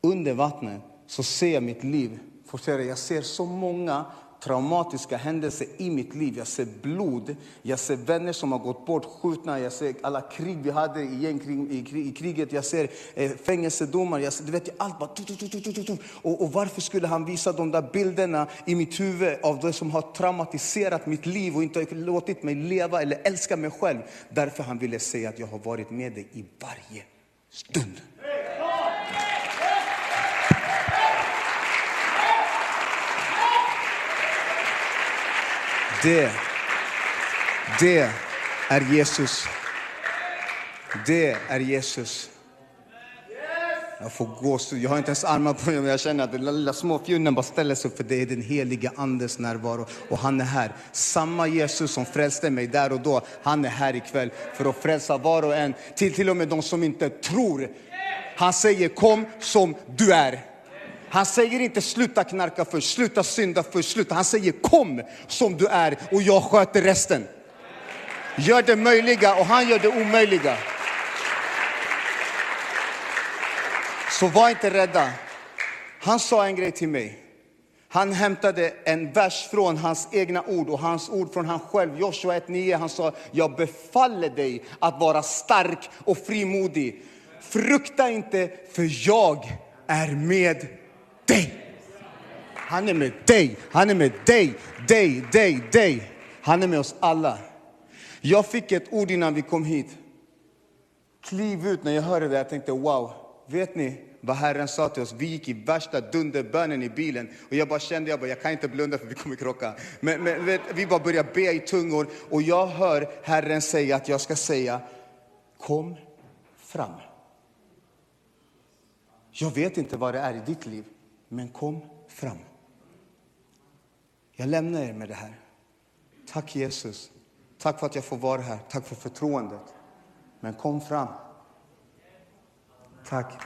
C: Under vattnet så ser jag mitt liv. Jag ser så många traumatiska händelser i mitt liv. Jag ser blod, jag ser vänner som har gått bort skjutna, jag ser alla krig vi hade i, gängkrig, i, i kriget, jag ser eh, fängelsedomar, jag ser, du vet, allt bara... Och, och varför skulle han visa de där bilderna i mitt huvud av det som har traumatiserat mitt liv och inte låtit mig leva eller älska mig själv? Därför han ville säga att jag har varit med dig i varje stund. Det, det är Jesus. Det är Jesus. Jag får gåshud. Jag har inte ens armar på mig, men jag känner att den lilla småfjunnen bara ställer sig upp, för det är den heliga Andes närvaro. Och han är här. Samma Jesus som frälste mig där och då, han är här ikväll för att frälsa var och en, till, till och med de som inte tror. Han säger kom som du är. Han säger inte sluta knarka först, sluta synda först, sluta. Han säger kom som du är och jag sköter resten. gör det möjliga och han gör det omöjliga. Så var inte rädda. Han sa en grej till mig. Han hämtade en vers från hans egna ord och hans ord från han själv. Joshua 1.9. Han sa, jag befaller dig att vara stark och frimodig. Frukta inte, för jag är med dig. Han är med dig, han är med dig, dig, dig, dig. Han är med oss alla. Jag fick ett ord innan vi kom hit. Kliv ut när jag hörde det. Jag tänkte wow, vet ni vad Herren sa till oss? Vi gick i värsta dunderbönen i bilen och jag bara kände, jag, bara, jag kan inte blunda för vi kommer krocka. Men, men vet, vi bara började be i tungor och jag hör Herren säga att jag ska säga, kom fram. Jag vet inte vad det är i ditt liv, men kom fram. Jag lämnar er med det här. Tack Jesus. Tack för att jag får vara här. Tack för förtroendet. Men kom fram. Tack.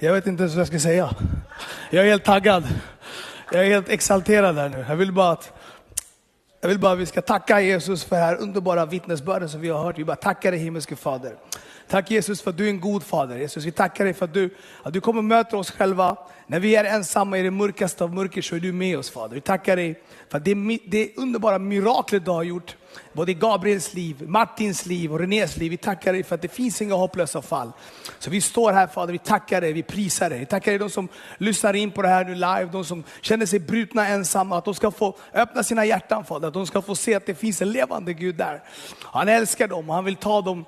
D: Jag vet inte ens vad jag ska säga. Jag är helt taggad. Jag är helt exalterad här nu. Jag vill bara att jag vill bara att vi ska tacka Jesus för det här underbara vittnesbörden som vi har hört. Vi bara tackar dig himmelske Fader. Tack Jesus för att du är en god Fader. Jesus, vi tackar dig för att du, att du kommer möta oss själva. När vi är ensamma i det mörkaste av mörker så är du med oss Fader. Vi tackar dig för det, det underbara miraklet du har gjort, både i Gabriels liv, Martins liv och Renés liv. Vi tackar dig för att det finns inga hopplösa fall. Så vi står här Fader, vi tackar dig, vi prisar dig. Vi tackar dig de som lyssnar in på det här nu live, de som känner sig brutna ensamma, att de ska få öppna sina hjärtan Fader, att de ska få se att det finns en levande Gud där. Han älskar dem och han vill ta dem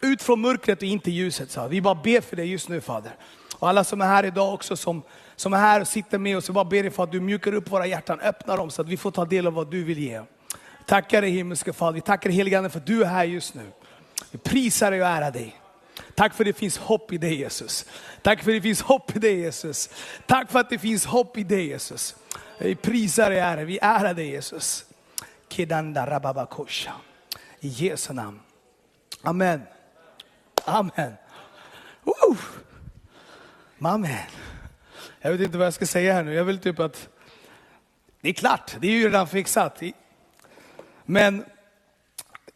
D: ut från mörkret och in till ljuset. Så vi bara ber för dig just nu Fader. Och alla som är här idag också som som är här och sitter med oss. vi bara ber dig för att du mjukar upp våra hjärtan, öppnar dem så att vi får ta del av vad du vill ge. Tackar dig himmelske Fader, vi tackar dig helige Ande för att du är här just nu. Vi prisar dig och ärar dig. Tack för att det finns hopp i dig Jesus. Tack för att det finns hopp i dig Jesus. Tack för att det finns hopp i dig Jesus. Vi prisar dig Herre, vi ärar dig Jesus. Kedanda rababakosha. I Jesu namn. Amen. Amen. Uh. Amen. Jag vet inte vad jag ska säga här nu. Jag vill typ att det är klart, det är ju redan fixat. Men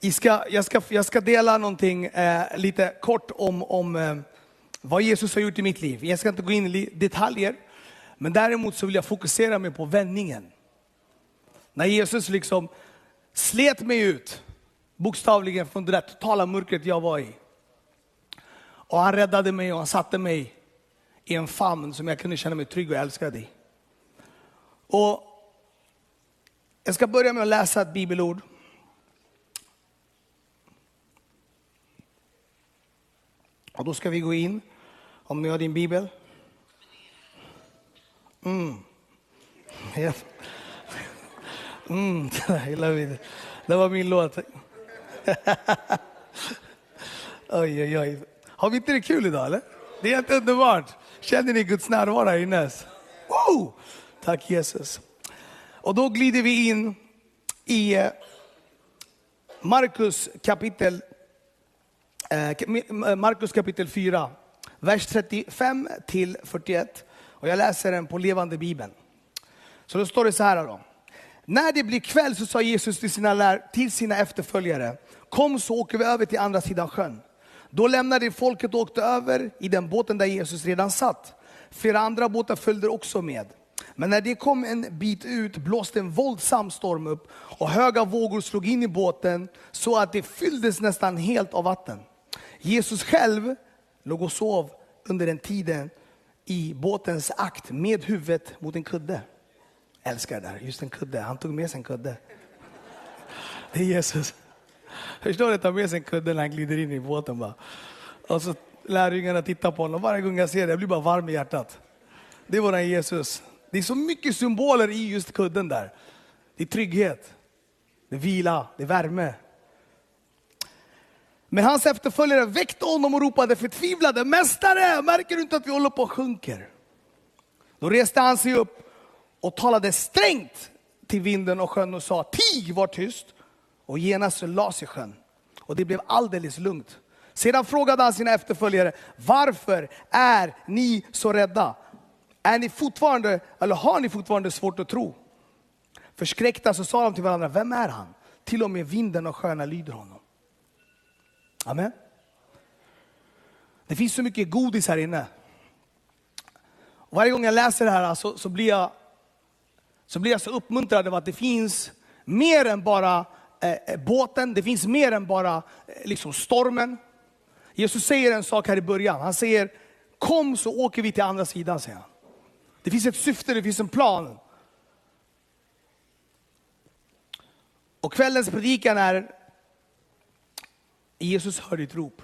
D: jag ska, jag ska, jag ska dela någonting eh, lite kort om, om eh, vad Jesus har gjort i mitt liv. Jag ska inte gå in i detaljer, men däremot så vill jag fokusera mig på vändningen. När Jesus liksom slet mig ut, bokstavligen från det där totala mörkret jag var i. Och han räddade mig och han satte mig i en famn som jag kunde känna mig trygg och älskad i. Och jag ska börja med att läsa ett bibelord. Och då ska vi gå in, om ni har din bibel. Mm. Ja. Mm, I love it. Det var min låt. oj, oj, oj. Har vi inte det kul idag eller? Det är helt underbart. Känner ni Guds närvaro här inne? Wow! Tack Jesus. Och då glider vi in i eh, Markus kapitel, eh, Markus kapitel 4, vers 35 till 41. Och jag läser den på levande bibeln. Så då står det så här då. När det blir kväll så sa Jesus till sina, till sina efterföljare, kom så åker vi över till andra sidan sjön. Då lämnade folket och åkte över i den båten där Jesus redan satt. Flera andra båtar följde också med. Men när de kom en bit ut blåste en våldsam storm upp och höga vågor slog in i båten så att det fylldes nästan helt av vatten. Jesus själv låg och sov under den tiden i båtens akt med huvudet mot en kudde. Jag älskar det där, just en kudde. Han tog med sig en kudde. Det är Jesus. Förstår du? tar med sig en kudde när han glider in i båten. Bara. Och så lärjungarna tittar på honom. Varje gång jag ser det, jag blir bara varm i hjärtat. Det är våran Jesus. Det är så mycket symboler i just kudden där. Det är trygghet, det är vila, det är värme. Men hans efterföljare väckte honom och ropade förtvivlade, Mästare, märker du inte att vi håller på att sjunker? Då reste han sig upp och talade strängt till vinden och sjön och sa, tig var tyst. Och genast la sig sjön. Och det blev alldeles lugnt. Sedan frågade han sina efterföljare, varför är ni så rädda? Är ni fortfarande, eller har ni fortfarande svårt att tro? Förskräckta så sa de till varandra, vem är han? Till och med vinden och sjöarna lyder honom. Amen. Det finns så mycket godis här inne. Varje gång jag läser det här så, så, blir jag, så blir jag så uppmuntrad av att det finns mer än bara eh, eh, båten, det finns mer än bara eh, liksom stormen. Jesus säger en sak här i början. Han säger, kom så åker vi till andra sidan, säger han. Det finns ett syfte, det finns en plan. Och kvällens predikan är, Jesus hör ditt rop.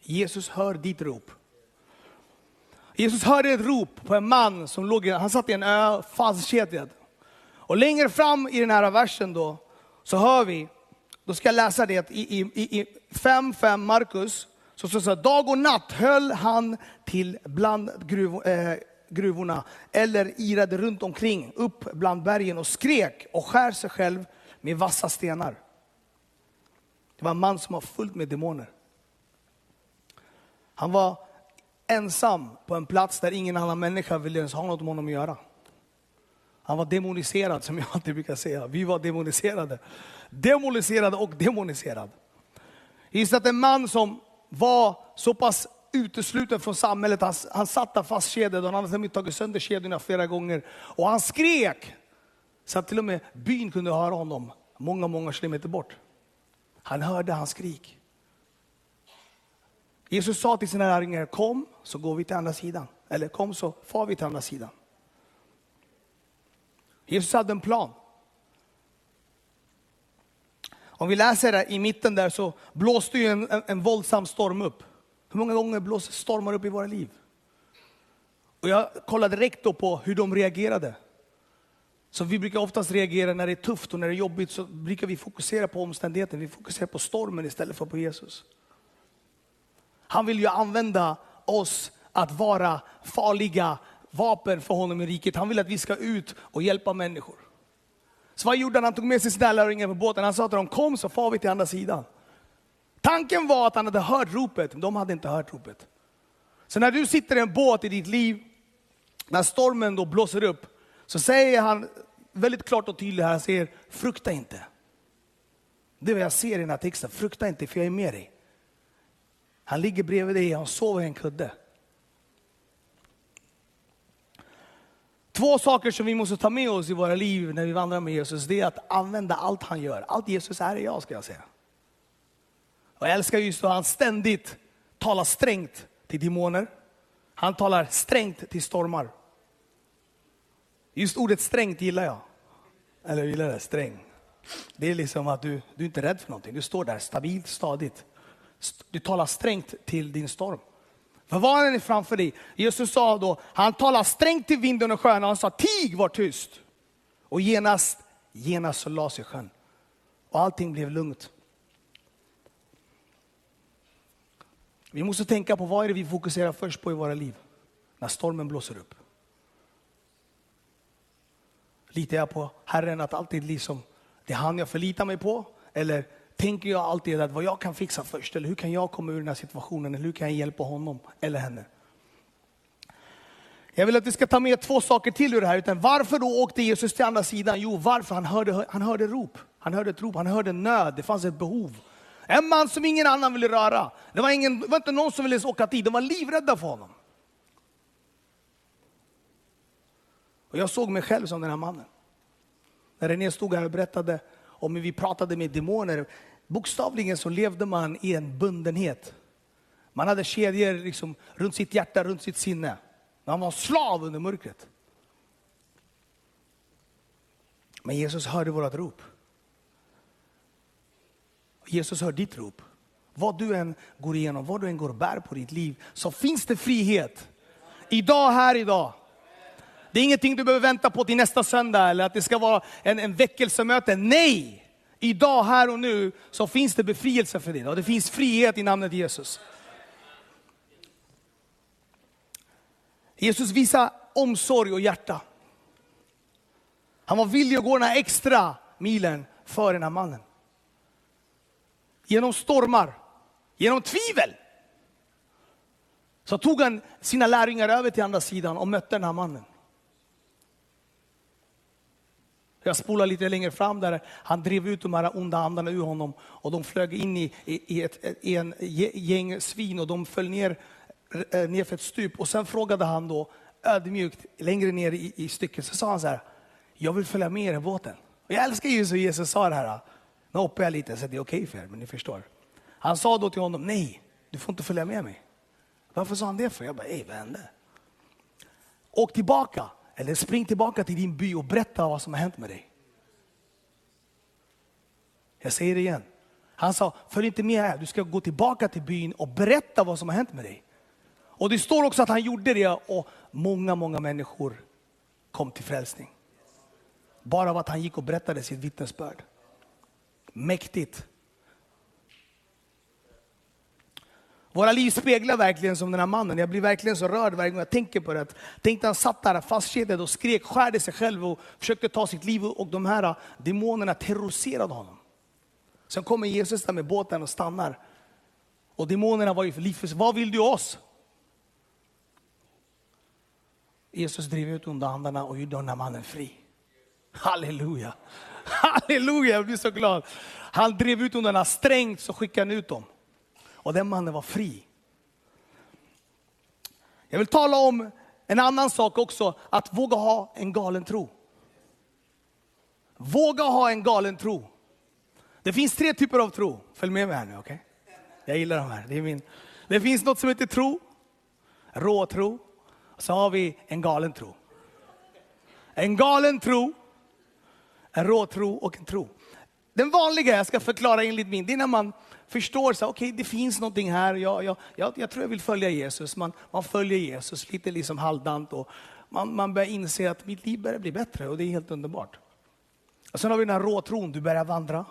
D: Jesus hör ditt rop. Jesus hörde ett rop på en man som låg, han satt i en ö fastkedjad. Och längre fram i den här versen då, så hör vi, då ska jag läsa det i, i, i 5.5 Markus, så står det så här, dag och natt höll han till bland gruv, eh, gruvorna, eller irade runt omkring, upp bland bergen och skrek och skär sig själv med vassa stenar. Det var en man som var fullt med demoner. Han var ensam på en plats där ingen annan människa ville ens ha något med honom att göra. Han var demoniserad som jag alltid brukar säga. Vi var demoniserade. Demoniserade och demoniserad. Just att en man som var så pass utesluten från samhället, han, han satt där fastkedjad och han hade tagit sönder kedjorna flera gånger. Och han skrek så att till och med byn kunde höra honom många, många kilometer bort. Han hörde hans skrik. Jesus sa till sina lärjungar, kom så går vi till andra sidan. Eller kom så far vi till andra sidan. Jesus hade en plan. Om vi läser där i mitten där så blåste ju en, en, en våldsam storm upp. Hur många gånger blåser stormar upp i våra liv? Och jag kollade direkt då på hur de reagerade. Så vi brukar oftast reagera när det är tufft och när det är jobbigt så brukar vi fokusera på omständigheten. Vi fokuserar på stormen istället för på Jesus. Han vill ju använda oss att vara farliga vapen för honom i riket. Han vill att vi ska ut och hjälpa människor. Så vad gjorde han? Han tog med sig sina lärjungar på båten. Han sa till dem, kom så far vi till andra sidan. Tanken var att han hade hört ropet, men de hade inte hört ropet. Så när du sitter i en båt i ditt liv, när stormen då blåser upp, så säger han väldigt klart och tydligt här, han säger, frukta inte. Det är vad jag ser i den här texten, frukta inte för jag är med dig. Han ligger bredvid dig, han sover i en kudde. Två saker som vi måste ta med oss i våra liv när vi vandrar med Jesus, det är att använda allt han gör. Allt Jesus är är jag, ska jag säga. Och jag älskar just då han ständigt talar strängt till demoner. Han talar strängt till stormar. Just ordet strängt gillar jag. Eller gillar det, sträng. Det är liksom att du, du är inte rädd för någonting. Du står där stabilt, stadigt. Du talar strängt till din storm. För vad är framför dig? Jesus sa då, han talar strängt till vinden och sjön han sa tig var tyst. Och genast, genast så la sig sjön. Och allting blev lugnt. Vi måste tänka på vad är det vi fokuserar först på i våra liv när stormen blåser upp. Litar jag på Herren att alltid liksom, det är han jag förlitar mig på? Eller tänker jag alltid att vad jag kan fixa först, eller hur kan jag komma ur den här situationen, eller hur kan jag hjälpa honom eller henne? Jag vill att vi ska ta med två saker till ur det här. Utan varför då åkte Jesus till andra sidan? Jo, varför? Han hörde, han hörde rop. Han hörde ett rop, han hörde nöd, det fanns ett behov. En man som ingen annan ville röra. Det var, ingen, det var inte någon som ville åka dit, de var livrädda för honom. Och jag såg mig själv som den här mannen. När René stod här och berättade om hur vi pratade med demoner. Bokstavligen så levde man i en bundenhet. Man hade kedjor liksom runt sitt hjärta, runt sitt sinne. Man var slav under mörkret. Men Jesus hörde vårt rop. Jesus hör ditt rop. Vad du än går igenom, vad du än går och bär på ditt liv, så finns det frihet. Idag, här idag. Det är ingenting du behöver vänta på till nästa söndag eller att det ska vara en, en väckelsemöte. Nej! Idag, här och nu, så finns det befrielse för dig. Och det finns frihet i namnet Jesus. Jesus visar omsorg och hjärta. Han var villig att gå den här extra milen för den här mannen. Genom stormar, genom tvivel. Så tog han sina lärjungar över till andra sidan och mötte den här mannen. Jag spolar lite längre fram där han drev ut de här onda andarna ur honom och de flög in i, i, ett, i en gäng svin och de föll ner, eh, ner för ett stup. Och sen frågade han då ödmjukt längre ner i, i stycket, så sa han så här, jag vill följa med er i båten. Och jag älskar ju så Jesus sa det här. Nu hoppar jag lite så det är okej okay för er, men ni förstår. Han sa då till honom, nej, du får inte följa med mig. Varför sa han det för? Jag bara, ej vad hände? Åk tillbaka eller spring tillbaka till din by och berätta vad som har hänt med dig. Jag säger det igen. Han sa, följ inte med här, du ska gå tillbaka till byn och berätta vad som har hänt med dig. Och det står också att han gjorde det och många, många människor kom till frälsning. Bara av att han gick och berättade sitt vittnesbörd. Mäktigt. Våra liv speglar verkligen som den här mannen. Jag blir verkligen så rörd varje gång jag tänker på det. Tänk han satt där fastkedjad och skrek, skärde sig själv och försökte ta sitt liv och de här äh, demonerna terroriserade honom. Sen kommer Jesus där med båten och stannar. Och demonerna var ju för liv Vad vill du oss? Jesus drev ut onda andarna och gjorde den här mannen fri. Halleluja! Halleluja, jag blir så glad. Han drev ut hundarna strängt så skickade han ut dem. Och den mannen var fri. Jag vill tala om en annan sak också, att våga ha en galen tro. Våga ha en galen tro. Det finns tre typer av tro. Följ med mig här nu, okej? Okay? Jag gillar de här. Det, är min. det finns något som heter tro, råtro, och så har vi en galen tro. En galen tro, en råtro och en tro. Den vanliga, jag ska förklara enligt min, det är när man förstår så okej okay, det finns någonting här, jag, jag, jag, jag, tror jag vill följa Jesus. Man, man följer Jesus lite liksom halvdant och man, man börjar inse att mitt liv börjar bli bättre och det är helt underbart. Och sen har vi den här råtron, du börjar vandra.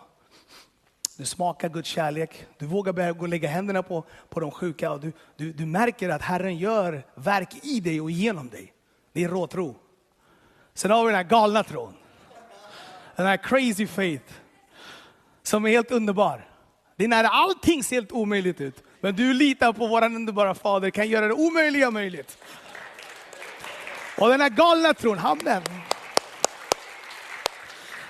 D: Du smakar Guds kärlek, du vågar börja gå och lägga händerna på, på de sjuka och du, du, du märker att Herren gör verk i dig och genom dig. Det är råtro. Sen har vi den här galna tron. Den här crazy faith. Som är helt underbar. Det är när allting ser helt omöjligt ut. Men du litar på vår underbara Fader, kan göra det omöjliga möjligt. Och den här galna tron, amen.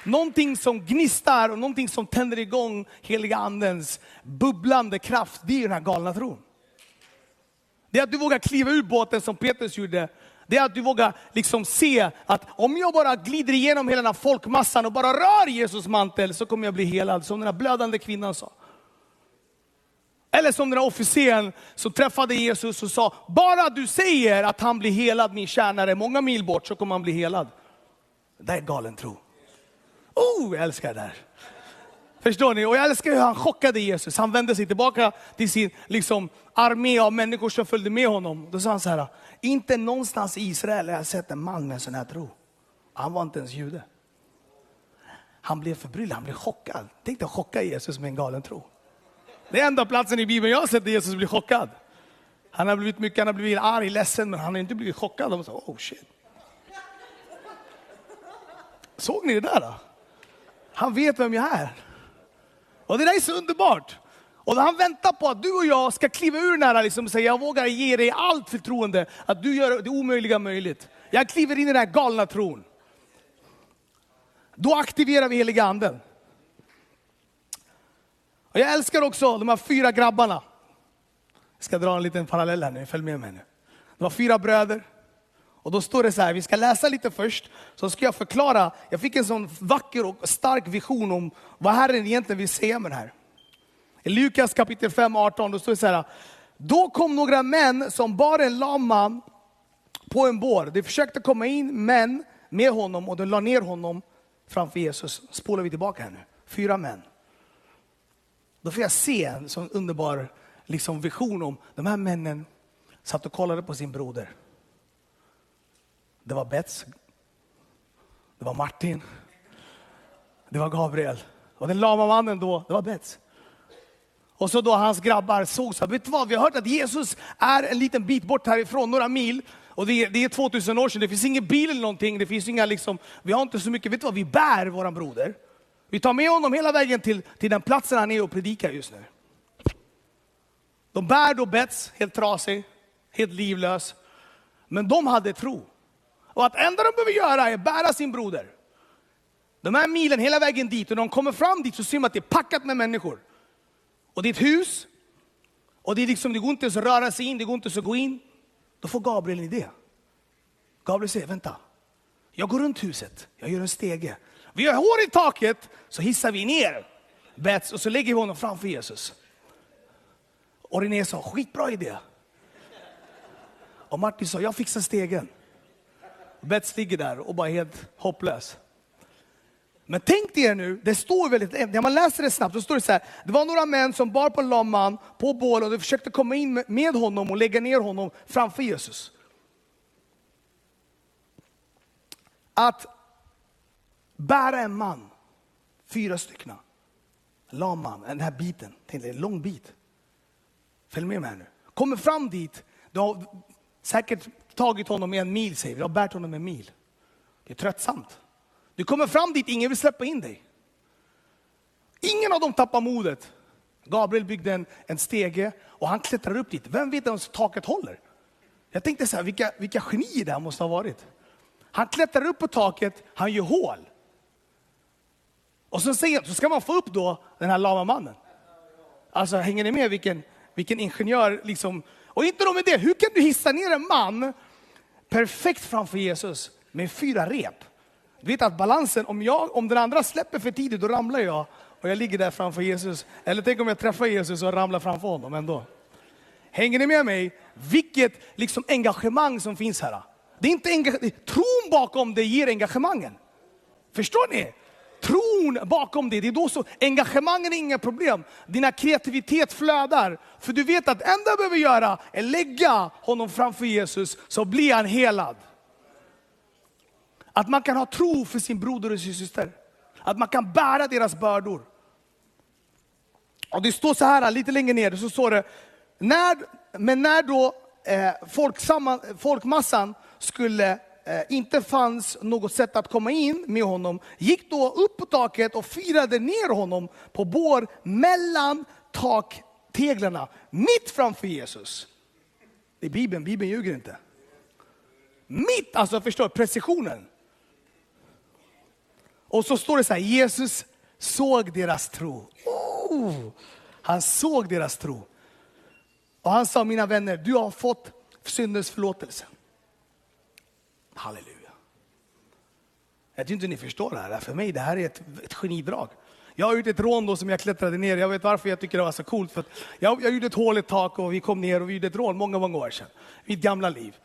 D: Någonting som gnistar och någonting som tänder igång heliga andens bubblande kraft, det är den här galna tron. Det är att du vågar kliva ur båten som Petrus gjorde. Det är att du vågar liksom se att om jag bara glider igenom hela den här folkmassan och bara rör Jesus mantel så kommer jag bli helad, som den här blödande kvinnan sa. Eller som den här officeren som träffade Jesus och sa, bara du säger att han blir helad, min tjänare, många mil bort, så kommer han bli helad. Det är galen tro. Oh, jag älskar det där. Förstår ni? Och jag älskar hur han chockade Jesus. Han vände sig tillbaka till sin liksom, armé av människor som följde med honom. Då sa han så här, inte någonstans i Israel har jag sett en man med en sån här tro. Han var inte ens jude. Han blev förbryllad, han blev chockad. Tänk dig att chocka Jesus med en galen tro. Det är enda platsen i Bibeln jag har sett där Jesus blir chockad. Han har blivit mycket, han har blivit arg, ledsen, men han har inte blivit chockad. De sa, oh shit. Såg ni det där? Då? Han vet vem jag är. Och det där är så underbart. Och han väntar på att du och jag ska kliva ur den här liksom, och säga, jag vågar ge dig allt förtroende, att du gör det omöjliga möjligt. Jag kliver in i den här galna tron. Då aktiverar vi heliga anden. Och jag älskar också de här fyra grabbarna. Jag ska dra en liten parallell här nu, följ med mig nu. Det var fyra bröder. Och då står det så här, vi ska läsa lite först, så ska jag förklara. Jag fick en sån vacker och stark vision om vad Herren egentligen vill säga med det här. I Lukas kapitel 5, 18, då står det så här. Då kom några män som bar en lam man på en bår. De försökte komma in män med honom och de la ner honom framför Jesus. Spolar vi tillbaka här nu. Fyra män. Då får jag se en sån underbar liksom, vision om de här männen satt och kollade på sin broder. Det var Bets, det var Martin, det var Gabriel. Och den lama mannen då, det var Bets. Och så då hans grabbar såg så vet du vad, vi har hört att Jesus är en liten bit bort härifrån, några mil. Och det är, det är 2000 år sedan, det finns ingen bil eller någonting, det finns inga liksom, vi har inte så mycket, vet du vad, vi bär våran broder. Vi tar med honom hela vägen till, till den platsen han är och predikar just nu. De bär då Bets, helt trasig, helt livlös. Men de hade tro. Och att enda de behöver göra är bära sin broder. De här milen hela vägen dit, och när de kommer fram dit så ser man att det är packat med människor. Och det är ett hus, och det, är liksom, det går inte ens att röra sig in, det går inte ens att gå in. Då får Gabriel en idé. Gabriel säger, vänta, jag går runt huset, jag gör en stege. Vi har hår i taket, så hissar vi ner Bets och så lägger vi honom framför Jesus. Och René sa, skitbra idé. Och Martin sa, jag fixar stegen. Bets ligger där och bara helt hopplös. Men tänk er nu, det står väldigt, när man läser det snabbt, så står det så här, det var några män som bar på en lam man på bål och de försökte komma in med honom och lägga ner honom framför Jesus. Att bära en man, fyra stycken, lam man, den här biten, tänk en lång bit. Följ med mig här nu. Kommer fram dit, du har säkert tagit honom en mil, säger vi, du har bärt honom en mil. Det är tröttsamt. Du kommer fram dit, ingen vill släppa in dig. Ingen av dem tappar modet. Gabriel byggde en, en stege och han klättrar upp dit. Vem vet ens taket håller? Jag tänkte så här, vilka, vilka genier det här måste ha varit. Han klättrar upp på taket, han gör hål. Och så, säger, så ska man få upp då den här lama mannen. Alltså hänger ni med vilken, vilken ingenjör liksom. Och inte nog med det, hur kan du hissa ner en man perfekt framför Jesus med fyra rep? Du vet att balansen, om, jag, om den andra släpper för tidigt, då ramlar jag och jag ligger där framför Jesus. Eller tänk om jag träffar Jesus och ramlar framför honom ändå. Hänger ni med mig? Vilket liksom engagemang som finns här. Det är inte engage- tron bakom det ger engagemangen. Förstår ni? Tron bakom det, det är då så, engagemangen är inga problem. Dina kreativitet flödar. För du vet att det enda du behöver göra är lägga honom framför Jesus, så blir han helad. Att man kan ha tro för sin broder och sin syster. Att man kan bära deras bördor. Och det står så här, lite längre ner, så står det, när, men när då eh, folksamma, folkmassan skulle eh, inte fanns något sätt att komma in med honom, gick då upp på taket och firade ner honom på bår mellan takteglarna, mitt framför Jesus. Det är Bibeln, Bibeln ljuger inte. Mitt, alltså förstår precisionen. Och så står det så här, Jesus såg deras tro. Oh, han såg deras tro. Och han sa, mina vänner, du har fått syndens förlåtelse. Halleluja. Jag tror inte ni förstår det här. För mig det här är ett, ett genidrag. Jag har gjort ett rån då som jag klättrade ner. Jag vet varför jag tycker det var så coolt. För jag, jag gjorde ett hål i tak och vi kom ner och vi gjorde ett rån många, många år sedan. Mitt gamla liv.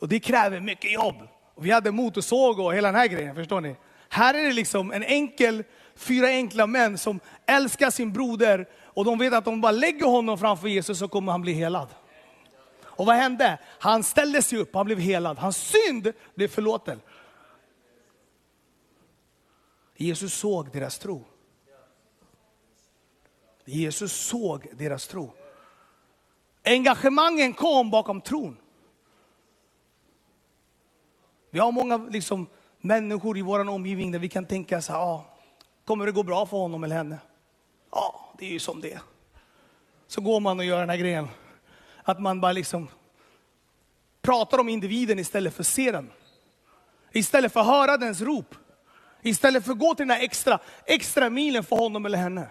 D: Och det kräver mycket jobb. Och vi hade motorsåg och hela den här grejen, förstår ni? Här är det liksom en enkel, fyra enkla män som älskar sin broder och de vet att om de bara lägger honom framför Jesus så kommer han bli helad. Och vad hände? Han ställde sig upp, han blev helad. Hans synd blev förlåten. Jesus såg deras tro. Jesus såg deras tro. Engagemangen kom bakom tron. Vi har många liksom, människor i vår omgivning där vi kan tänka så här, ah, kommer det gå bra för honom eller henne? Ja, det är ju som det Så går man och gör den här grejen. Att man bara liksom pratar om individen istället för att se den. Istället för att höra dens rop. Istället för att gå till den här extra, extra milen för honom eller henne.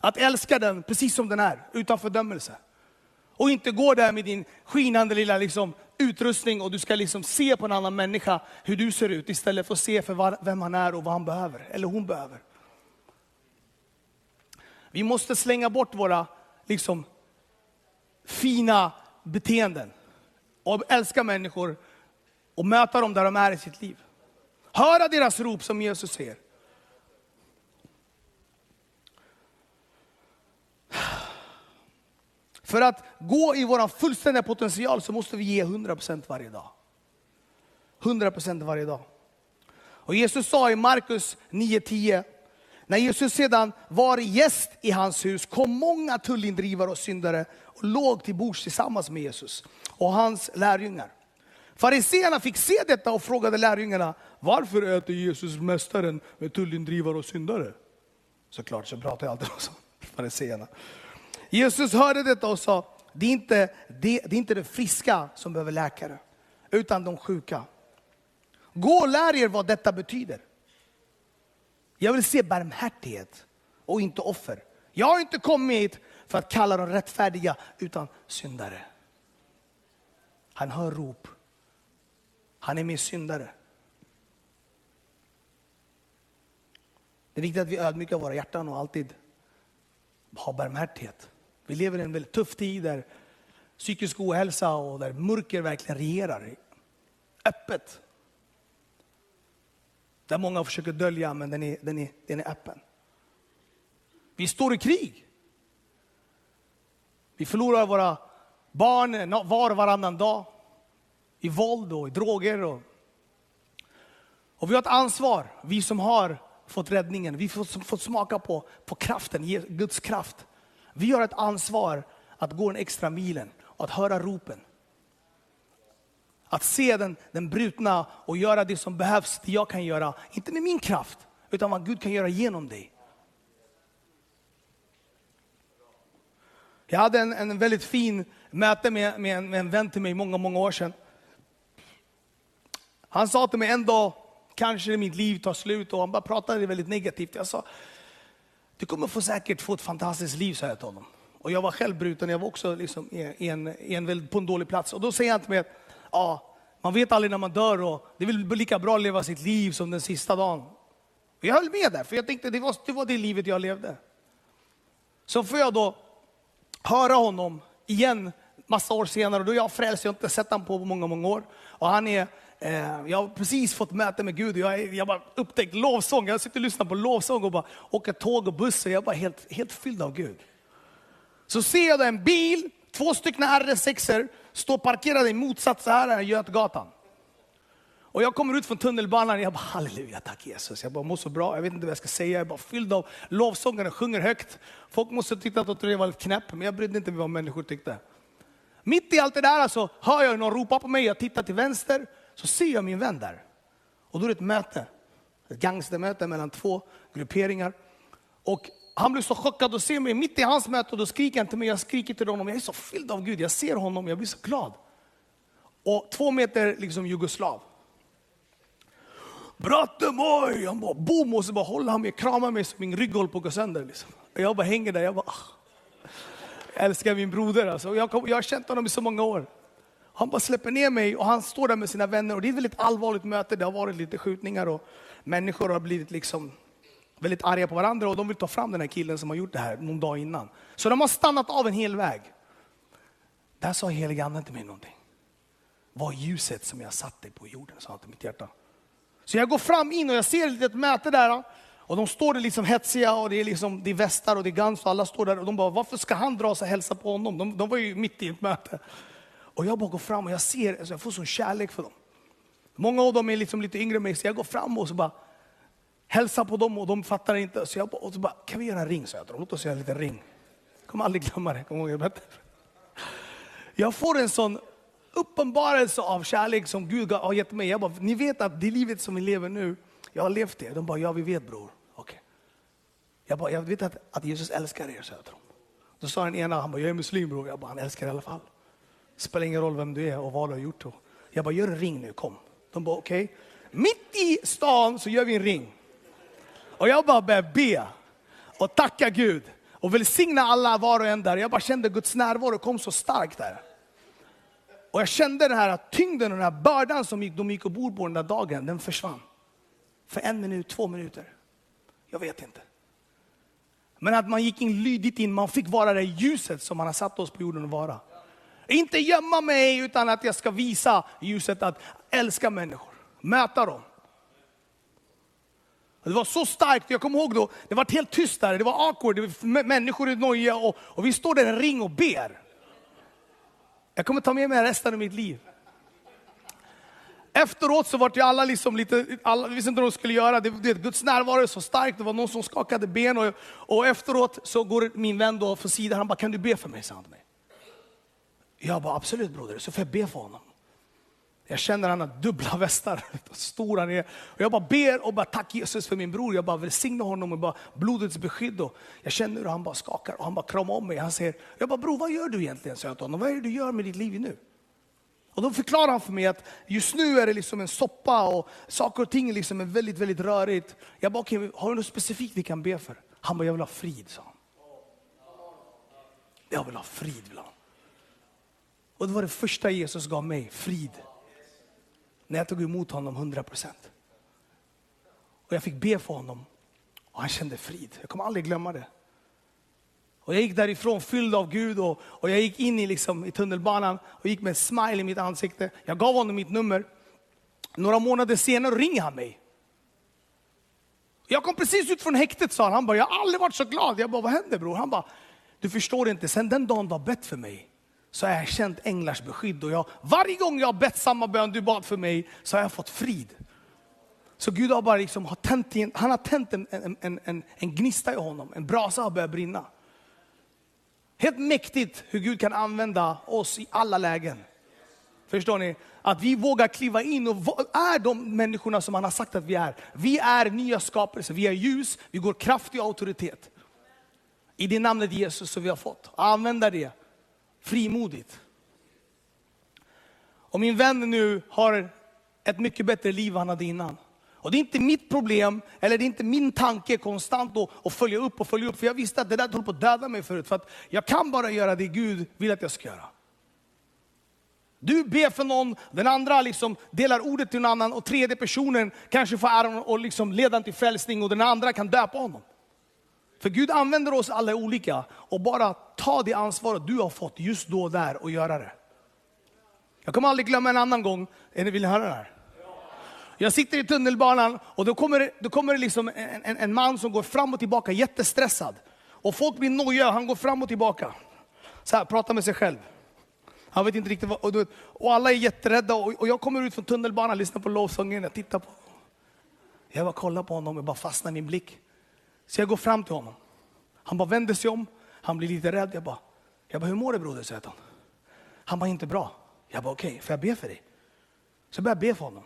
D: Att älska den precis som den är, utan fördömelse. Och inte gå där med din skinande lilla liksom, utrustning och du ska liksom se på en annan människa hur du ser ut istället för att se för vem han är och vad han behöver, eller hon behöver. Vi måste slänga bort våra liksom, fina beteenden och älska människor och möta dem där de är i sitt liv. Höra deras rop som Jesus säger. För att gå i vår fullständiga potential så måste vi ge 100% varje dag. 100% varje dag. Och Jesus sa i Markus 9.10, när Jesus sedan var gäst i hans hus kom många tullindrivare och syndare och låg till bords tillsammans med Jesus och hans lärjungar. Fariséerna fick se detta och frågade lärjungarna, varför äter Jesus mästaren med tullindrivare och syndare? Såklart så pratar jag alltid om fariséerna. Jesus hörde detta och sa, det är, inte, det, det är inte det friska som behöver läkare, utan de sjuka. Gå och lär er vad detta betyder. Jag vill se barmhärtighet och inte offer. Jag har inte kommit för att kalla dem rättfärdiga, utan syndare. Han hör rop. Han är min syndare. Det är viktigt att vi ödmjukar våra hjärtan och alltid har barmhärtighet. Vi lever i en väldigt tuff tid där psykisk ohälsa och där mörker verkligen regerar. Öppet. Där många försöker dölja, men den är, den är, den är öppen. Vi står i krig. Vi förlorar våra barn var och varannan dag. I våld och i droger. Och, och vi har ett ansvar, vi som har fått räddningen. Vi har fått smaka på, på kraften, Guds kraft. Vi har ett ansvar att gå den extra milen och att höra ropen. Att se den, den brutna och göra det som behövs, det jag kan göra. Inte med min kraft, utan vad Gud kan göra genom dig. Jag hade en, en väldigt fin möte med, med, en, med en vän till mig många, många år sedan. Han sa till mig en dag, kanske mitt liv tar slut och han bara pratade väldigt negativt. Jag sa, du kommer få säkert få ett fantastiskt liv, sa jag till honom. Och jag var själv bruten, jag var också liksom en, en, på en dålig plats. Och då säger han till mig, ja, man vet aldrig när man dör och det är väl lika bra att leva sitt liv som den sista dagen. Och jag höll med där, för jag tänkte det var, det var det livet jag levde. Så får jag då höra honom igen massa år senare, då är jag frälst, jag har inte sett honom på många, många år. Och han är Eh, jag har precis fått möte med Gud och jag, jag bara upptäckt lovsång. Jag sitter och lyssnar på lovsång och bara åker tåg och buss och jag är bara helt, helt fylld av Gud. Så ser jag en bil, två stycken RS6 står parkerade i motsatt så här Götgatan. Och jag kommer ut från tunnelbanan och jag bara halleluja, tack Jesus. Jag bara mår så bra, jag vet inte vad jag ska säga. Jag är bara fylld av lovsångare, sjunger högt. Folk måste tycka att jag var lite knäpp, men jag brydde inte mig vad människor tyckte. Mitt i allt det där alltså, hör jag någon ropa på mig, jag tittar till vänster, så ser jag min vän där. Och då är det ett möte, ett gangstermöte mellan två grupperingar. Och han blir så chockad och ser mig mitt i hans möte och då skriker han till mig, jag skriker till honom. Jag är så fylld av Gud, jag ser honom, jag blir så glad. Och två meter liksom jugoslav. Bratte moj! Han bara boom och så bara håller han mig, kramar mig så min rygg håller på att gå sönder. Liksom. Och jag bara hänger där, jag bara, ah. jag älskar min broder alltså. Jag, jag har känt honom i så många år. Han bara släpper ner mig och han står där med sina vänner. Och det är ett väldigt allvarligt möte. Det har varit lite skjutningar och människor har blivit liksom väldigt arga på varandra och de vill ta fram den här killen som har gjort det här någon dag innan. Så de har stannat av en hel väg. Där sa helige anden till mig någonting. Var ljuset som jag satt dig på jorden, sa han till mitt hjärta. Så jag går fram in och jag ser ett litet möte där. Och de står där liksom hetsiga och det är, liksom, det är västar och det är guns. och alla står där och de bara, varför ska han dra sig och hälsa på honom? De, de var ju mitt i ett möte. Och jag bara går fram och jag ser, alltså jag får sån kärlek för dem. Många av dem är liksom lite yngre än mig, så jag går fram och så bara hälsar på dem och de fattar inte. Så jag bara, och så bara kan vi göra en ring? Så jag, låt oss göra en liten ring. Jag kommer aldrig glömma det. Kommer ihåg, jag får en sån uppenbarelse av kärlek som Gud har gett mig. Jag bara, ni vet att det livet som vi lever nu, jag har levt det. De bara, ja vi vet bror. Okay. Jag bara, jag vet att, att Jesus älskar er, så jag tror. Då sa den ena, han bara, jag är muslim bror. Jag bara, han älskar i alla fall. Spelar ingen roll vem du är och vad du har gjort. Jag bara, gör en ring nu, kom. De bara, okej. Okay. Mitt i stan så gör vi en ring. Och jag bara började be och tacka Gud och välsigna alla var och en där. Jag bara kände Guds närvaro kom så starkt där. Och jag kände den här tyngden och den här bördan som de gick ombord på den där dagen, den försvann. För en minut, två minuter. Jag vet inte. Men att man gick in lydigt in, man fick vara det ljuset som man har satt oss på jorden att vara. Inte gömma mig utan att jag ska visa ljuset att älska människor, möta dem. Det var så starkt, jag kommer ihåg då, det var helt tyst där, det var awkward, det var människor i noja och, och vi står där i en ring och ber. Jag kommer ta med mig resten av mitt liv. Efteråt så vart ju alla liksom lite, alla visste inte vad de skulle göra. Det, det, Guds närvaro är så stark, det var någon som skakade ben. Och, och efteråt så går min vän då för sidan, han bara, kan du be för mig? sa han till mig. Jag bara, absolut broder, så får jag be för honom. Jag känner han har dubbla västar, stor han är. Och jag bara ber och bara tack Jesus för min bror. Jag bara välsignar honom och bara blodets beskydd. Och jag känner hur han bara skakar och han bara kramar om mig. Han säger, jag bara bror vad gör du egentligen? Så jag till honom, vad är det du gör med ditt liv nu? Och då förklarar han för mig att just nu är det liksom en soppa och saker och ting liksom är väldigt, väldigt rörigt. Jag bara, okay, har du något specifikt vi kan be för? Han bara, jag vill ha frid, sa han. Jag vill ha frid, vill han. Och det var det första Jesus gav mig, frid. När jag tog emot honom 100 procent. Och jag fick be för honom och han kände frid. Jag kommer aldrig glömma det. Och jag gick därifrån fylld av Gud och, och jag gick in i, liksom, i tunnelbanan och gick med en smile i mitt ansikte. Jag gav honom mitt nummer. Några månader senare ringer han mig. Jag kom precis ut från häktet sa han. Han bara, jag har aldrig varit så glad. Jag bara, vad händer bror? Han bara, du förstår inte, sen den dagen du har bett för mig så har jag känt änglars beskydd. Och jag, varje gång jag har bett samma bön du bad för mig så har jag fått frid. Så Gud har bara liksom, har tänt, han har tänt en, en, en, en gnista i honom, en brasa har börjat brinna. Helt mäktigt hur Gud kan använda oss i alla lägen. Förstår ni? Att vi vågar kliva in och är de människorna som han har sagt att vi är. Vi är nya skapelser, vi är ljus, vi går kraft i auktoritet. I det namnet Jesus som vi har fått. Använda det frimodigt. Och min vän nu har ett mycket bättre liv än han hade innan. Och det är inte mitt problem, eller det är inte min tanke konstant att, att följa upp och följa upp. För jag visste att det där höll på att döda mig förut. För att jag kan bara göra det Gud vill att jag ska göra. Du ber för någon, den andra liksom delar ordet till någon annan och tredje personen kanske får äran och liksom leda till frälsning och den andra kan döpa honom. För Gud använder oss alla olika och bara ta det ansvaret du har fått just då och där och göra det. Jag kommer aldrig glömma en annan gång, vill ni höra det här? Jag sitter i tunnelbanan och då kommer, då kommer det liksom en, en, en, man som går fram och tillbaka jättestressad. Och folk blir nojiga, han går fram och tillbaka. Så här, pratar med sig själv. Han vet inte riktigt vad, och, och alla är jätterädda och, och jag kommer ut från tunnelbanan, lyssnar på lovsången, jag tittar på Jag bara kollar på honom och bara fastnar min blick. Så jag går fram till honom. Han bara vänder sig om, han blir lite rädd. Jag bara, jag bara hur mår du broder? säger han. han bara, inte bra. Jag bara, okej, okay, får jag be för dig? Så jag be för honom.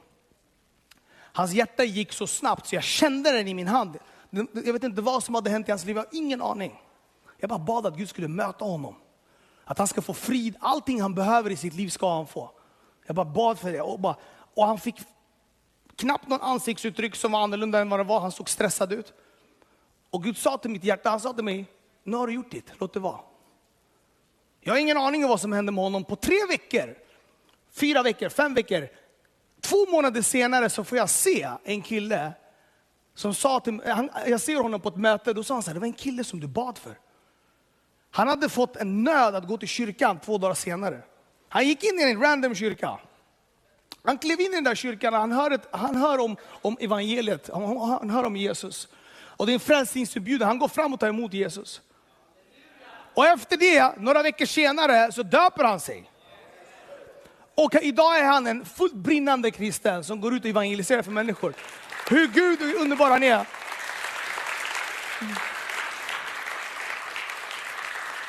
D: Hans hjärta gick så snabbt så jag kände den i min hand. Jag vet inte vad som hade hänt i hans liv, jag har ingen aning. Jag bara bad att Gud skulle möta honom. Att han ska få frid, allting han behöver i sitt liv ska han få. Jag bara bad för det och, bara, och han fick knappt någon ansiktsuttryck som var annorlunda än vad det var. Han såg stressad ut. Och Gud sa till mitt hjärta, han sa till mig, nu har du gjort ditt, låt det vara. Jag har ingen aning om vad som hände med honom. På tre veckor, fyra veckor, fem veckor, två månader senare så får jag se en kille som sa till mig, jag ser honom på ett möte, då sa han så här, det var en kille som du bad för. Han hade fått en nöd att gå till kyrkan två dagar senare. Han gick in i en random kyrka. Han klev in i den där kyrkan och han hör, ett, han hör om, om evangeliet, han, han hör om Jesus. Och det är en frälsningsinbjudan, han går fram och tar emot Jesus. Och efter det, några veckor senare, så döper han sig. Och idag är han en fullt brinnande kristen som går ut och evangeliserar för människor. Hur Gud och underbar han är.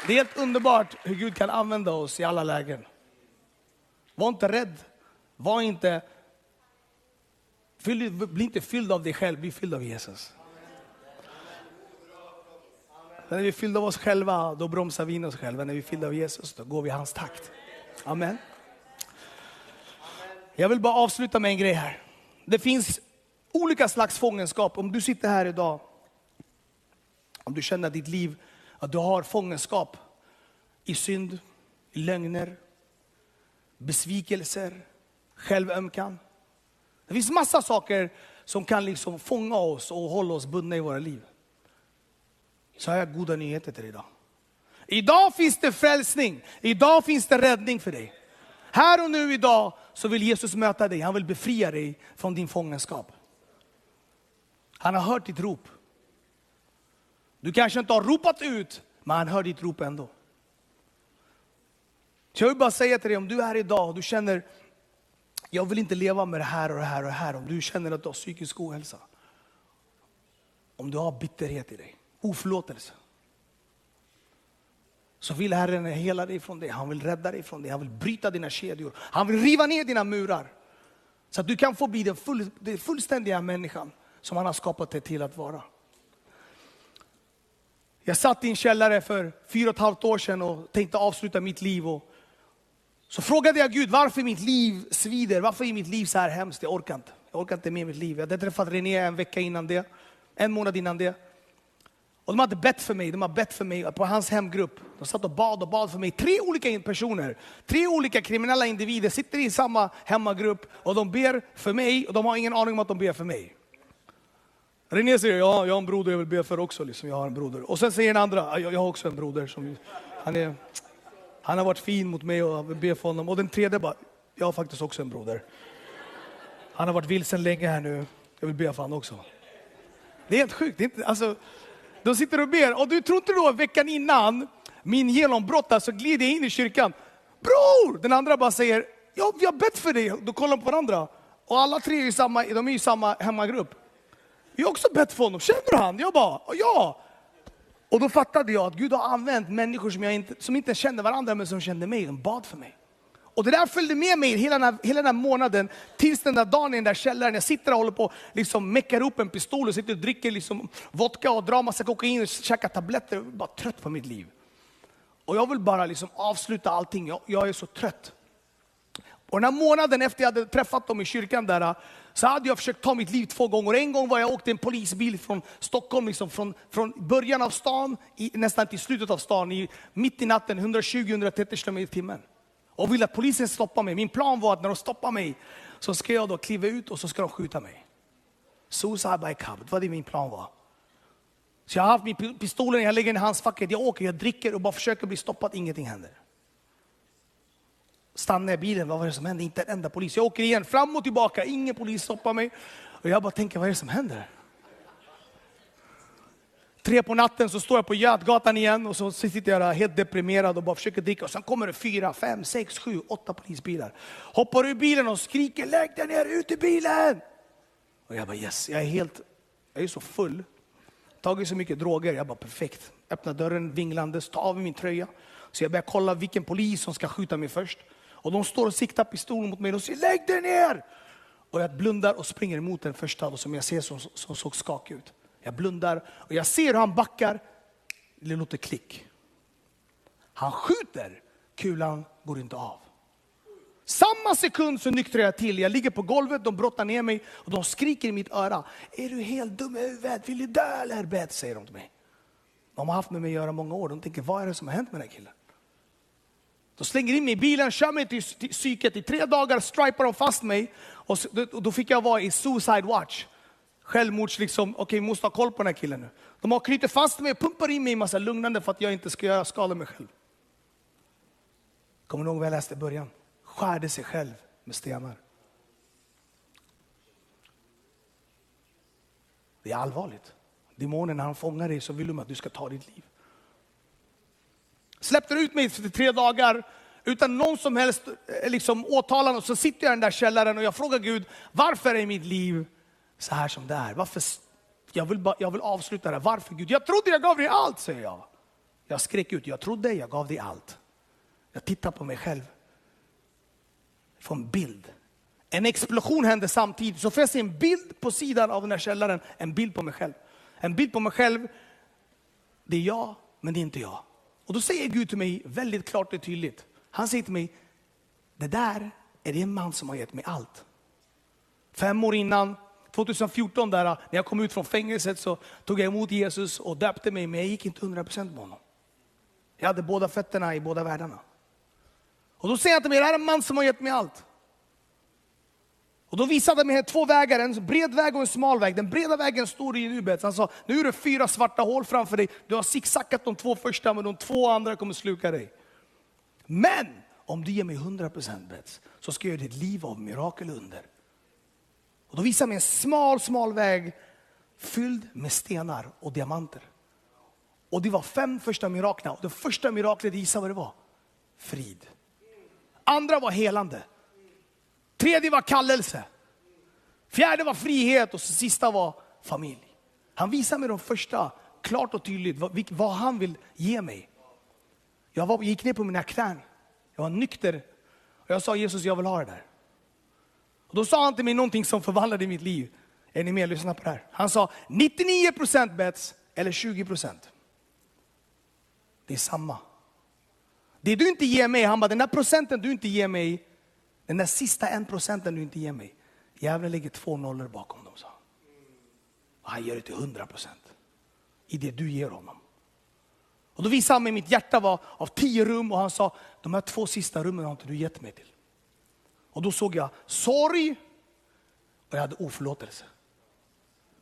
D: Det är helt underbart hur Gud kan använda oss i alla lägen. Var inte rädd. Var inte, bli inte fylld av dig själv, bli fylld av Jesus. När vi är fyllda av oss själva, då bromsar vi in oss själva. När vi är fyllda av Jesus, då går vi i hans takt. Amen. Jag vill bara avsluta med en grej här. Det finns olika slags fångenskap. Om du sitter här idag, om du känner ditt liv, att du har fångenskap i synd, i lögner, besvikelser, självömkan. Det finns massa saker som kan liksom fånga oss och hålla oss bundna i våra liv. Så har jag goda nyheter till dig idag. Idag finns det frälsning, idag finns det räddning för dig. Här och nu idag så vill Jesus möta dig, han vill befria dig från din fångenskap. Han har hört ditt rop. Du kanske inte har ropat ut, men han hör ditt rop ändå. Så jag vill bara säga till dig, om du är här idag och du känner, jag vill inte leva med det här och det här och det här. Om du känner att du har psykisk ohälsa. Om du har bitterhet i dig, oförlåtelse så vill Herren hela dig från det. Han vill rädda dig från det. Han vill bryta dina kedjor. Han vill riva ner dina murar. Så att du kan få bli den, full, den fullständiga människan som han har skapat dig till att vara. Jag satt i en källare för fyra och ett halvt år sedan och tänkte avsluta mitt liv. Och så frågade jag Gud varför mitt liv svider, varför är mitt liv så här hemskt? Jag orkar inte. Jag orkar inte med mitt liv. Jag hade träffat René en vecka innan det, en månad innan det. Och de hade bett för mig, de har bett för mig på hans hemgrupp. De satt och bad och bad för mig. Tre olika personer, tre olika kriminella individer sitter i samma hemmagrupp och de ber för mig och de har ingen aning om att de ber för mig. René säger, ja, jag har en broder jag vill be för också. Liksom. Jag har en broder. Och sen säger den andra, jag, jag har också en broder. Som, han, är, han har varit fin mot mig och jag vill be för honom. Och den tredje bara, jag har faktiskt också en broder. Han har varit vilsen länge här nu. Jag vill be för honom också. Det är helt sjukt. Det är inte, alltså, de sitter och ber. Och du tror inte då veckan innan min genombrott, så alltså, glider jag in i kyrkan. Bror! Den andra bara säger, ja, vi har bett för dig. Då kollar de på varandra. Och alla tre är i samma, de är i samma hemmagrupp. Jag har också bett för honom. Känner du han? Jag bara, ja. Och då fattade jag att Gud har använt människor som, jag inte, som inte kände varandra men som kände mig. De bad för mig. Och det där följde med mig hela den, här, hela den här månaden, tills den där dagen i den där källaren. Jag sitter och håller på liksom meckar upp en pistol och sitter och dricker liksom vodka och drar massa kokain och käkar tabletter. Jag är bara trött på mitt liv. Och jag vill bara liksom avsluta allting. Jag, jag är så trött. Och den här månaden efter jag hade träffat dem i kyrkan där, så hade jag försökt ta mitt liv två gånger. En gång var jag åkte en polisbil från Stockholm, liksom från, från början av stan, i, nästan till slutet av stan, i, mitt i natten, 120-130 km i timmen. Och ville att polisen stoppar mig. Min plan var att när de stoppar mig, så ska jag då kliva ut och så ska de skjuta mig. Suicide by cop, det var det min plan var. Så jag har haft min pistolen, jag lägger den i handskfacket, jag åker, jag dricker och bara försöker bli stoppad, ingenting händer stannar jag bilen, vad var det som hände? Inte en enda polis. Jag åker igen, fram och tillbaka, ingen polis stoppar mig. Och jag bara tänker, vad är det som händer? Tre på natten så står jag på Götgatan igen och så sitter jag där helt deprimerad och bara försöker dricka. Och sen kommer det fyra, fem, sex, sju, åtta polisbilar. Hoppar ur bilen och skriker, lägg dig ner, ut ur bilen! Och jag bara yes, jag är helt, jag är så full. Tagit så mycket droger, jag bara perfekt. Öppnar dörren vinglandes, tar av min tröja. Så jag börjar kolla vilken polis som ska skjuta mig först. Och de står och siktar pistolen mot mig och säger lägg dig ner! Och jag blundar och springer emot den första som jag ser som, som såg skakig ut. Jag blundar och jag ser hur han backar. Det låter klick. Han skjuter, kulan går inte av. Samma sekund så nyktrar jag till. Jag ligger på golvet, de brottar ner mig och de skriker i mitt öra. Är du helt dum i huvudet? Vill du dö eller? Bet, säger de till mig. De har haft med mig att göra många år. De tänker, vad är det som har hänt med den här killen? De slänger in mig i bilen, kör mig till, psyket. I tre dagar stripar de fast mig. Och, så, och då fick jag vara i suicide watch. Självmords, liksom, okej okay, vi måste ha koll på den här killen nu. De har knutit fast mig och pumpar in mig i massa lugnande för att jag inte ska göra skada mig själv. Kommer du ihåg vad jag läste i början? Skärde sig själv med stenar. Det är allvarligt. Demonen när han fångar dig så vill de att du ska ta ditt liv. Släppte ut mig för tre dagar utan någon som helst eh, liksom, åtalan. Och så sitter jag i den där källaren och jag frågar Gud, varför är mitt liv så här som det är? Varför, jag, vill bara, jag vill avsluta det här. Varför Gud? Jag trodde jag gav dig allt, säger jag. Jag skrek ut, jag trodde jag gav dig allt. Jag tittar på mig själv. Får en bild. En explosion hände samtidigt. Så får jag se en bild på sidan av den här källaren. En bild på mig själv. En bild på mig själv. Det är jag, men det är inte jag. Och då säger Gud till mig väldigt klart och tydligt. Han säger till mig, det där är det en man som har gett mig allt. Fem år innan, 2014 där, när jag kom ut från fängelset så tog jag emot Jesus och döpte mig, men jag gick inte 100% med honom. Jag hade båda fötterna i båda världarna. Och då säger han till mig, det här är en man som har gett mig allt. Och då visade han mig två vägar, en bred väg och en smal väg. Den breda vägen står i Nubet. Han sa, nu är det fyra svarta hål framför dig. Du har zigzackat de två första, men de två andra kommer sluka dig. Men om du ger mig 100% bets, så ska jag göra ditt liv av mirakel under. Och då visade han mig en smal, smal väg fylld med stenar och diamanter. Och det var fem första miraklerna. Och det första miraklet, gissa vad det var? Frid. Andra var helande. Tredje var kallelse. Fjärde var frihet och sista var familj. Han visar mig de första klart och tydligt vad, vad han vill ge mig. Jag var, gick ner på mina knän. Jag var nykter. Och jag sa Jesus, jag vill ha det där. Då sa han till mig någonting som förvandlade mitt liv. Är ni med? Lyssna på det här. Han sa 99% bets eller 20%. Det är samma. Det du inte ger mig, han bara den där procenten du inte ger mig, den där sista en procenten du inte ger mig. Djävulen lägger två nollor bakom dem, sa Och han gör det till 100% i det du ger honom. Och då visade han mig mitt hjärta var av tio rum och han sa, de här två sista rummen har inte du gett mig till. Och då såg jag sorg och jag hade oförlåtelse.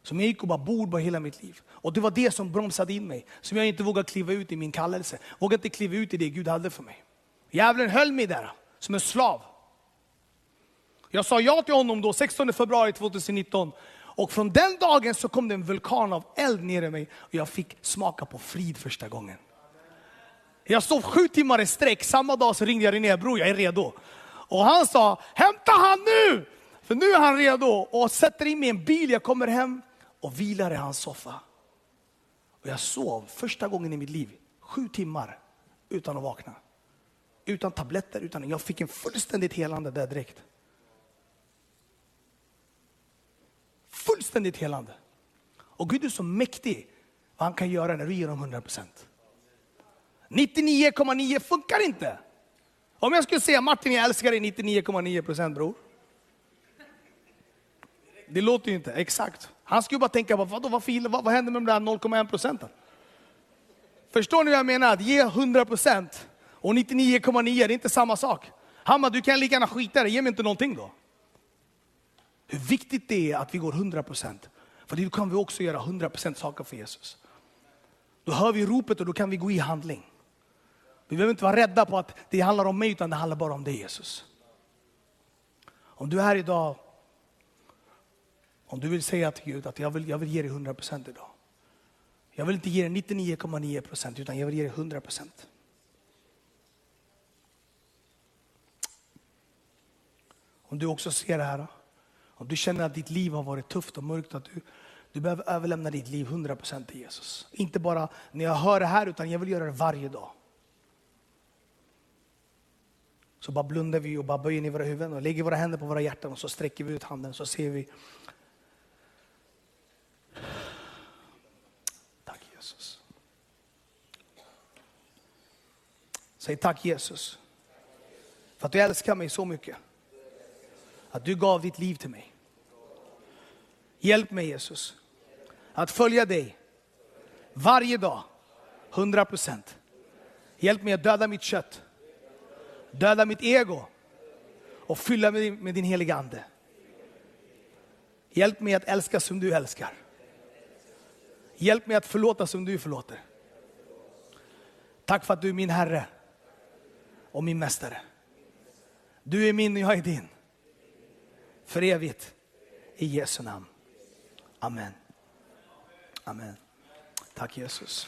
D: Som jag gick och bara bor på hela mitt liv. Och det var det som bromsade in mig. Som jag inte vågade kliva ut i min kallelse. Vågade inte kliva ut i det Gud hade för mig. Djävulen höll mig där som en slav. Jag sa ja till honom då 16 februari 2019. Och från den dagen så kom det en vulkan av eld ner i mig och jag fick smaka på frid första gången. Jag sov sju timmar i sträck, samma dag så ringde jag René, bror jag är redo. Och han sa, hämta han nu! För nu är han redo och sätter in mig i en bil, jag kommer hem och vilar i hans soffa. Och jag sov första gången i mitt liv, sju timmar utan att vakna. Utan tabletter, utan jag fick en fullständigt helande där direkt. Fullständigt helande. Och Gud är så mäktig vad han kan göra när du ger honom 100%. 99,9 funkar inte. Om jag skulle säga Martin jag älskar dig 99,9% bror. Det låter ju inte, exakt. Han skulle bara tänka, vadå, vad, vad, vad händer med de där 0,1 procenten? Förstår ni vad jag menar? Att ge 100 procent och 99,9 det är inte samma sak. Hammar du kan lika gärna skita i det, ge mig inte någonting då. Hur viktigt det är att vi går 100 procent. För då kan vi också göra 100 procent saker för Jesus. Då hör vi ropet och då kan vi gå i handling. Vi behöver inte vara rädda på att det handlar om mig, utan det handlar bara om dig Jesus. Om du är här idag om du vill säga till Gud att jag vill, jag vill ge dig 100% idag. Jag vill inte ge dig 99,9% utan jag vill ge dig 100%. Om du också ser det här, om du känner att ditt liv har varit tufft och mörkt, att du, du behöver överlämna ditt liv 100% till Jesus. Inte bara när jag hör det här, utan jag vill göra det varje dag. Så bara blundar vi och bara böjer ner våra huvuden och lägger våra händer på våra hjärtan och så sträcker vi ut handen så ser vi Tack Jesus. Säg tack Jesus. För att du älskar mig så mycket. Att du gav ditt liv till mig. Hjälp mig Jesus. Att följa dig varje dag. 100 procent. Hjälp mig att döda mitt kött. Döda mitt ego. Och fylla mig med din heliga Ande. Hjälp mig att älska som du älskar. Hjälp mig att förlåta som du förlåter. Tack för att du är min Herre och min mästare. Du är min och jag är din. För evigt. I Jesu namn. Amen. Amen. Tack Jesus.